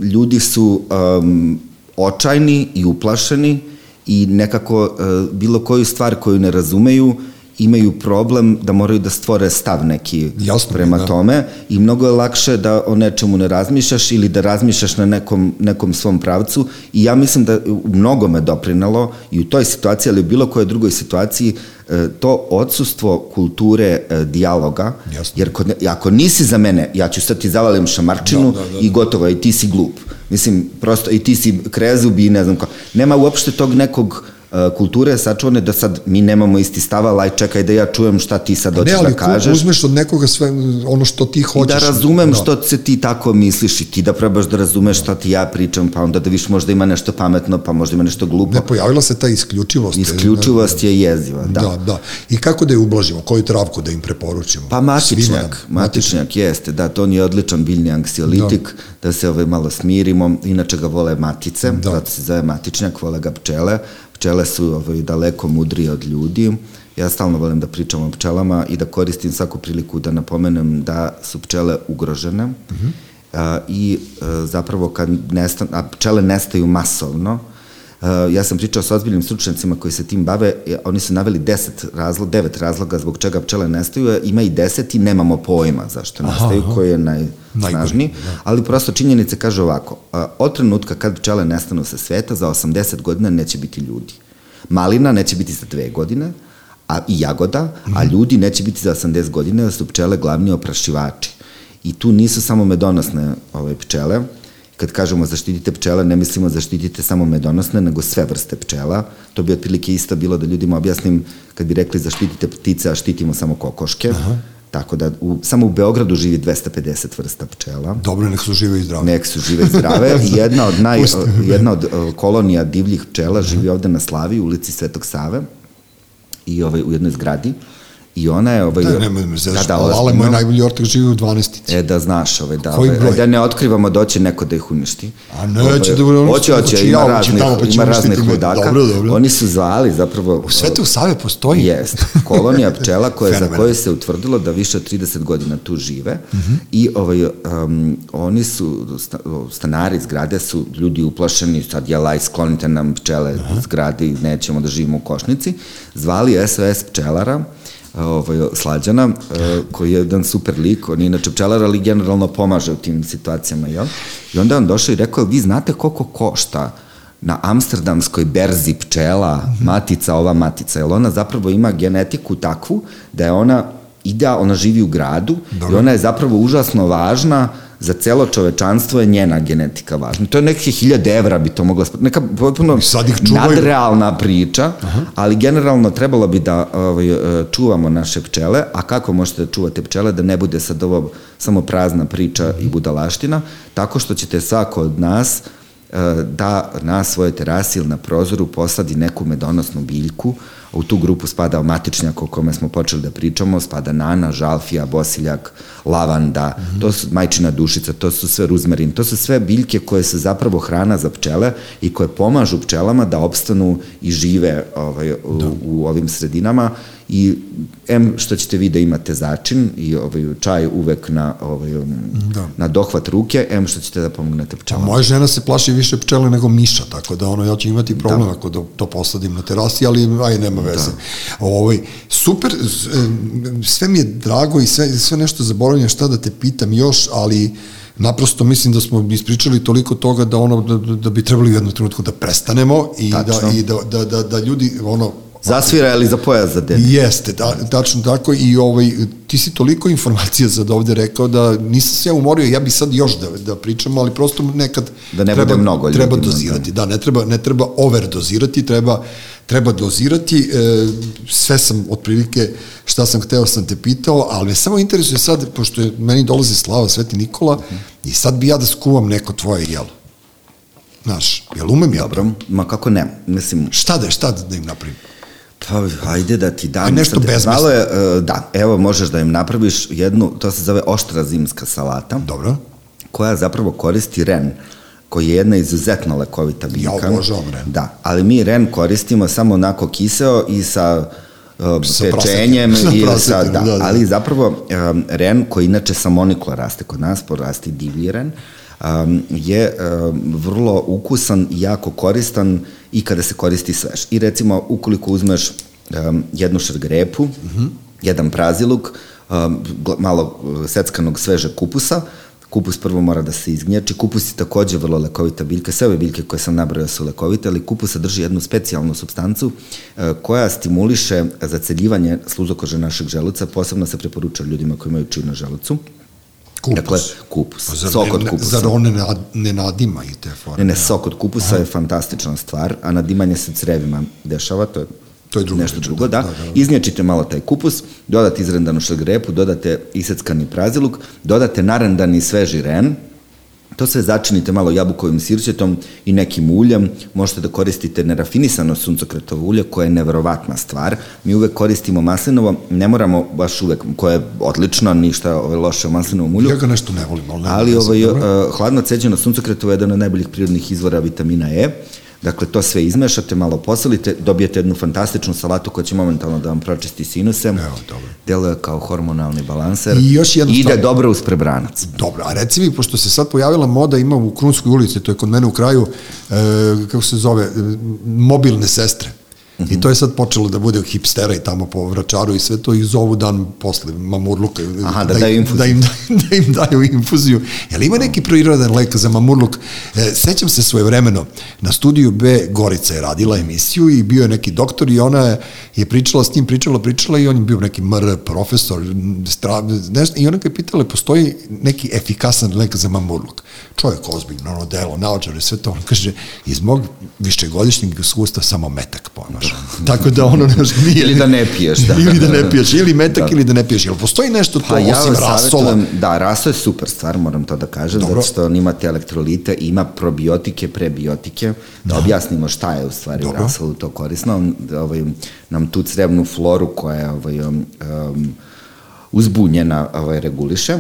ljudi su um, očajni i uplašeni i nekako uh, bilo koju stvar koju ne razumeju imaju problem da moraju da stvore stav neki Jasno prema da. tome i mnogo je lakše da o nečemu ne razmišljaš ili da razmišljaš na nekom, nekom svom pravcu i ja mislim da u mnogome doprinalo i u toj situaciji, ali u bilo kojoj drugoj situaciji e, to odsustvo kulture e, dijaloga, Jasno. jer kod, ako nisi za mene, ja ću sad ti zavalim šamarčinu Da, da, da, i gotovo, i ti si glup. Mislim, prosto, i ti si krezub i ne znam ko. Nema uopšte tog nekog e, kulture sačuvane da sad mi nemamo isti stav, ali aj čekaj da ja čujem šta ti sad hoćeš Ne, ali da kažeš. uzmeš od nekoga sve ono što ti I hoćeš. da razumem što se ti tako misliš i ti da probaš da razumeš šta ti ja pričam, pa onda da viš možda ima nešto pametno, pa možda ima nešto glupo. Ne, pojavila se ta isključivost. Isključivost je jeziva, da. Da, da. I kako da je ublažimo? Koju travku da im preporučimo? Pa Svima matičnjak, matičnjak jeste, da, to on je odličan biljni anksiolitik, da, da se ovaj malo smirimo, inače ga vole matice, Da. zato se zove matičnjak, vole ga pčele, pčele su ovaj, daleko mudrije od ljudi, ja stalno volim da pričam o pčelama i da koristim svaku priliku da napomenem da su pčele ugrožene Mhm. a, i a, zapravo kad nestan, a pčele nestaju masovno, Uh, ja sam pričao sa ozbiljnim stručnjacima koji se tim bave, e, oni su naveli 10 razloga, devet razloga zbog čega pčele nestaju, ima i 10 i nemamo pojma zašto nestaju, aha. koji je najsnažniji, ali prosto činjenice kaže ovako, uh, od trenutka kad pčele nestanu sa sveta, za 80 godina neće biti ljudi. Malina neće biti za dve godine, a i jagoda, a ljudi neće biti za 80 godina, da su pčele glavni oprašivači. I tu nisu samo medonosne ove pčele, kad kažemo zaštitite pčele, ne mislimo zaštitite samo medonosne, nego sve vrste pčela. To bi otprilike isto bilo da ljudima objasnim kad bi rekli zaštitite ptice, a štitimo samo kokoške. Aha. Tako da u, samo u Beogradu živi 250 vrsta pčela. Dobro, nek su žive i zdrave. Nek su žive i zdrave. (laughs) Jedna od, naj, jedna od uh, kolonija divljih pčela živi ovde na Slavi, u ulici Svetog Save i ovaj, u jednoj zgradi. I ona je... Ovaj, Ne, da, da, ozbiljno. moj najbolji ortak živi u 12. E, da znaš, ovaj, da, Koji ovaj, broj? da ne otkrivamo, doće neko da ih uništi. A neće da- oni Hoće, su- hoće, hoće ima ja, hoće raznih, tamo, pa će ima raznih ludaka. Dobro, dobro. Oni su zvali zapravo... U Svetu Save postoji? Jest, kolonija pčela (laughs) koja, za koju se utvrdilo da više od 30 godina tu žive uh -huh. i ovaj, um, oni su, sta- stanari zgrade su ljudi uplašeni, sad jel aj sklonite nam pčele uh -huh. zgrade i nećemo da živimo u košnici, zvali SOS pčelara, ovaj, Slađana, eh, koji je jedan super lik, on je inače pčelar, ali generalno pomaže u tim situacijama, jel? I onda je on došao i rekao, vi znate koliko košta na amsterdamskoj berzi pčela, matica, ova matica, jer ona zapravo ima genetiku takvu da je ona idea, ona živi u gradu Dobro. i ona je zapravo užasno važna za celo čovečanstvo je njena genetika važna. To je neke hiljade evra bi to mogla, neka potpuno nadrealna priča, ali generalno trebalo bi da ovaj, e, čuvamo naše pčele, a kako možete da čuvate pčele da ne bude sad ovo samo prazna priča i budalaština, tako što ćete svako od nas e, da na svojoj terasi ili na prozoru posadi neku medonosnu biljku, a u tu grupu spada matičnjak o kome smo počeli da pričamo, spada nana, žalfija, bosiljak, lavanda, mm -hmm. to su majčina dušica, to su sve ruzmarin, to su sve biljke koje su zapravo hrana za pčele i koje pomažu pčelama da opstanu i žive ovaj, u, da. u ovim sredinama i em što ćete vi da imate začin i ovaj čaj uvek na ovaj da. na dohvat ruke, em što ćete da pomognete A pčelama. moja žena se plaši više pčele nego miša, tako da ono, ja ću imati problem da. ako da, to posadim na terasi, ali aj, nema veze. Da. Ovaj, super, sve mi je drago i sve, sve nešto zaboravljam šta da te pitam još, ali naprosto mislim da smo ispričali toliko toga da ono da, da- da bi trebali u jednom trenutku da prestanemo i da Tačno. i da, da, da, da ljudi ono Zasvira ili za pojas za den. Jeste, da, tačno tako i ovaj, ti si toliko informacija za ovde rekao da nisam se ja umorio, ja bi sad još da, da pričam, ali prosto nekad Da ne treba, bude mnogo treba ljudima, dozirati, da. ne treba, ne treba overdozirati, treba, treba dozirati, e, sve sam otprilike šta sam hteo sam te pitao, ali me samo interesuje sad, pošto je, meni dolazi slava Sveti Nikola, i sad bi ja da skuvam neko tvoje jelo. Znaš, jel umem ja? Dobro, ma kako ne, mislim, Šta da, šta da im napravim? Pa, ajde da ti dam. Aj, nešto. Malo je, e, da, evo možeš da im napraviš jednu, to se zove oštra zimska salata, Dobro. koja zapravo koristi ren, koji je jedna izuzetno lekovita biljka. obožavam ren. Da, ali mi ren koristimo samo onako kiseo i sa uh, Sa pečenjem (laughs) Sa sa, da, da, da. ali zapravo um, ren koji inače samoniklo raste kod nas, porasti divlji ren, um, je um, vrlo ukusan i jako koristan i kada se koristi svež. I recimo, ukoliko uzmeš um, jednu šargarepu, mm. -hmm. jedan praziluk, um, malo uh, seckanog svežeg kupusa, kupus prvo mora da se izgnječi, kupus je takođe vrlo lekovita biljka, sve ove biljke koje sam nabrao su lekovite, ali kupus sadrži jednu specijalnu substancu e, koja stimuliše zaceljivanje sluzokože našeg želuca, posebno se preporuča ljudima koji imaju čir na želucu. Kupus. Dakle, kupus. Pa zar sok od kupusa. Zar on ne, ne nadima i te forme? Ne, ne, sok od kupusa je fantastična stvar, a nadimanje se crevima dešava, to je, To je druga nešto drugo, da, da. da, da. Iznječite malo taj kupus, dodate izrendanu šargarepu, dodate iseckani praziluk, dodate narendani sveži ren, to sve začinite malo jabukovim sirćetom i nekim uljem. Možete da koristite nerafinisano suncokretovo ulje, koje je neverovatna stvar. Mi uvek koristimo maslinovo, ne moramo baš uvek, koje je odlično, ništa ove, loše u maslinovom ulju. Ja ga nešto ne volim, ali ne Ali ovaj, uh, hladno ceđeno suncokretovo je jedan od najboljih prirodnih izvora vitamina E. Dakle, to sve izmešate, malo posolite, dobijete jednu fantastičnu salatu koja će momentalno da vam pročisti sinuse. Evo, dobro. Deluje kao hormonalni balanser. I još jedna Ide stvar. dobro uz prebranac. Dobro, a reci mi, pošto se sad pojavila moda, ima u Krunskoj ulici, to je kod mene u kraju, e, kako se zove, e, mobilne sestre. I to je sad počelo da bude hipstera i tamo po vračaru i sve to i zovu dan posle mamurluka. Aha, da im- daju infuziju. Da im, (laughs) da im daju infuziju. Jel ima neki prirodan lek za mamurluk? E, sećam se svoje vremeno, na studiju B Gorica je radila emisiju i bio je neki doktor i ona je, pričala s njim, pričala, pričala i on je bio neki mr profesor, stra, nešto, i ona ga je pitala, postoji neki efikasan lek za mamurluk. Čovjek ozbiljno, ono delo, naočare, sve to, on kaže, iz mog višegodišnjeg iskustva samo metak pomaže. Tako da ono nešto nije... Ili da ne piješ, da. ili da ne piješ, ili metak, ili da ne piješ. Jel postoji nešto to, Pa ja osim rasola? da, raso je super stvar, moram to da kažem, Dobro. zato što on ima te elektrolite, ima probiotike, prebiotike, da objasnimo šta je u stvari Dobro. rasolu to korisno, on ovaj, nam tu crevnu floru koja je ovaj, um, um, uzbunjena ovaj, reguliše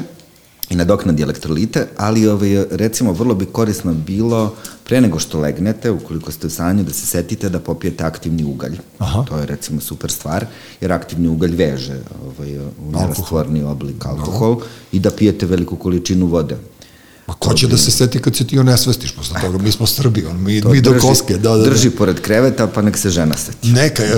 i nadoknadi elektrolite, ali ovaj, recimo vrlo bi korisno bilo pre nego što legnete, ukoliko ste u stanju da se setite da popijete aktivni ugalj. Aha. To je recimo super stvar, jer aktivni ugalj veže ovaj, u nerastvorni oblik alkohol i da pijete veliku količinu vode. Ma ko će da se seti kad se ti onesvestiš posle toga? Mi smo Srbi, on, mi, To mi do drži- koske. Da, da, da. Drži pored kreveta, pa nek se žena seti. Neka, e, e,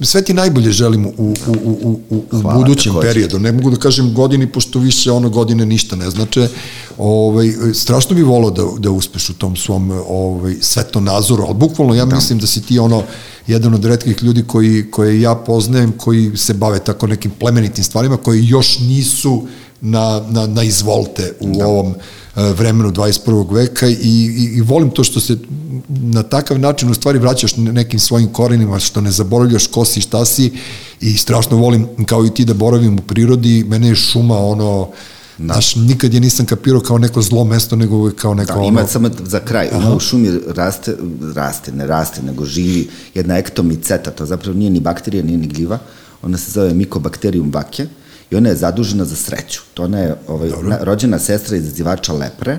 sve ti najbolje želim u, u, u, u, u, Hvala, budućem takođe. periodu. Ne mogu da kažem godini, pošto više ono godine ništa ne znače. Ovaj, strašno bi volao da, da uspeš u tom svom ovaj, svetonazoru, ali bukvalno ja mislim da si ti ono jedan od redkih ljudi koji, koje ja poznajem, koji se bave tako nekim plemenitim stvarima, koji još nisu na, na, na izvolte u da. ovom e, vremenu 21. veka i, i, i volim to što se na takav način u stvari vraćaš ne- nekim svojim korenima, što ne zaboravljaš ko si, šta si i strašno volim kao i ti da boravim u prirodi, mene je šuma ono, da. znaš, nikad je nisam kapirao kao neko zlo mesto, nego kao neko Da, ono... ima samo za kraj, ima u šumi raste, raste, ne raste, nego živi jedna ektomiceta, to zapravo nije ni bakterija, nije ni gljiva, ona se zove Mycobacterium vake i ona je zadužena za sreću. To ona je ovaj, na, rođena sestra izazivača lepre,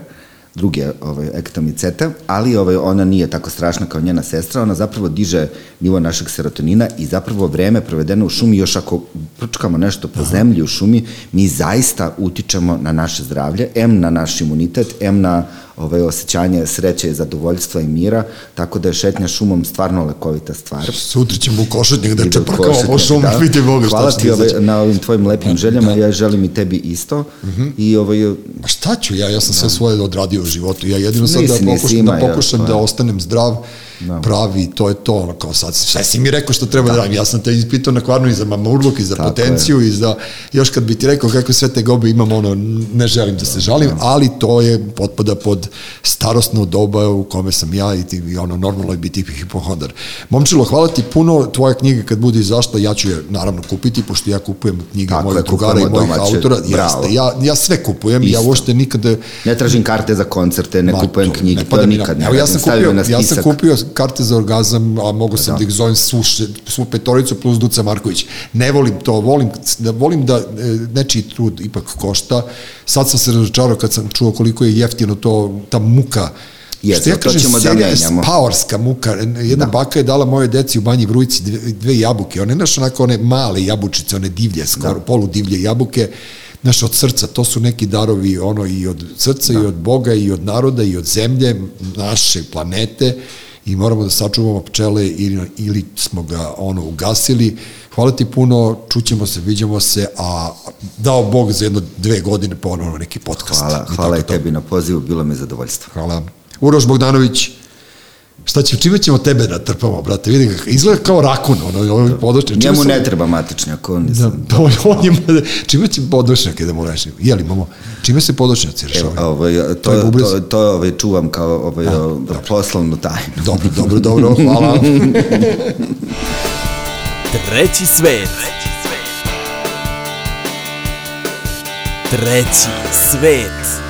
druge ovaj, ektomicete, ali ovaj, ona nije tako strašna kao njena sestra, ona zapravo diže nivo našeg serotonina i zapravo vreme provedeno u šumi, još ako prčkamo nešto po zemlji u šumi, mi zaista utičemo na naše zdravlje, M na naš imunitet, M na ovaj, osjećanje sreće, zadovoljstva i mira, tako da je šetnja šumom stvarno lekovita stvar. Sutra ćemo u košetnjak da čeprkamo po šumu, da. (laughs) vidi Boga Hvala ti da ovaj, na ovim tvojim lepim željama, ja želim i tebi isto. I ovaj, Ma šta ću ja, ja sam sve svoje odradio u životu. Ja jedino sad da Nisi, nisi, pokušam, ima, da, ja, pokušam je. da ostanem zdrav, Da. pravi, to je to, ono kao sad, sve si mi rekao što treba da, radim. Ja sam te ispitao na kvarnu i za mamurluk i za Tako potenciju i za, još kad bi ti rekao kakve sve te gobe imam, ono, ne želim da se žalim, ali to je potpada pod starostno doba u kome sam ja i, ti, i ono, normalno je biti hipohondar. Momčilo, hvala ti puno, tvoja knjiga kad bude izašla, ja ću je naravno kupiti, pošto ja kupujem knjige Tako mojih je, drugara i mojih domaće, autora. Jeste, ja, ja sve kupujem, ja Isto. uopšte nikada ne tražim karte za koncerte, ne Ma, kupujem to knjige, ne to nikad ne Evo, ja sam kupio, ja sam kupio karte za orgazam, a mogu sam da, Da. ih zovem svu, svu petoricu plus Duca Marković. Ne volim to, volim da, volim da e, nečiji trud ipak košta. Sad sam se razočarao kad sam čuo koliko je jeftino to, ta muka Jeste, Što ja kažem, ćemo da je menjamo. spaorska muka. Jedna da. baka je dala moje deci u Banji Vrujci dve, dve jabuke. One, znaš, onako one male jabučice, one divlje, skoro da. poludivlje jabuke. Znaš, od srca, to su neki darovi ono i od srca da. i od Boga i od naroda i od zemlje, naše planete i moramo da sačuvamo pčele ili, ili smo ga ono ugasili. Hvala ti puno, čućemo se, vidimo se, a dao Bog za jedno dve godine ponovno neki podcast. Hvala, hvala i tebi na pozivu, bilo mi je zadovoljstvo. Hvala. Uroš Bogdanović, Šta će, čime ćemo tebe da trpamo, brate? Vidi, ga, izgleda kao rakun, ono, ono podočnjak. Njemu ne treba matičnjak, on Da, pa on, je, čime će podočnjake da mu reši? Jeli, mamo, čime se podočnjaci Evo, rešavaju? ovaj, to, To je to, to, to ovaj, čuvam kao ovaj, poslovnu tajnu. Dobro, dobro, dobro, hvala. (laughs) Treći svet. Treći svet.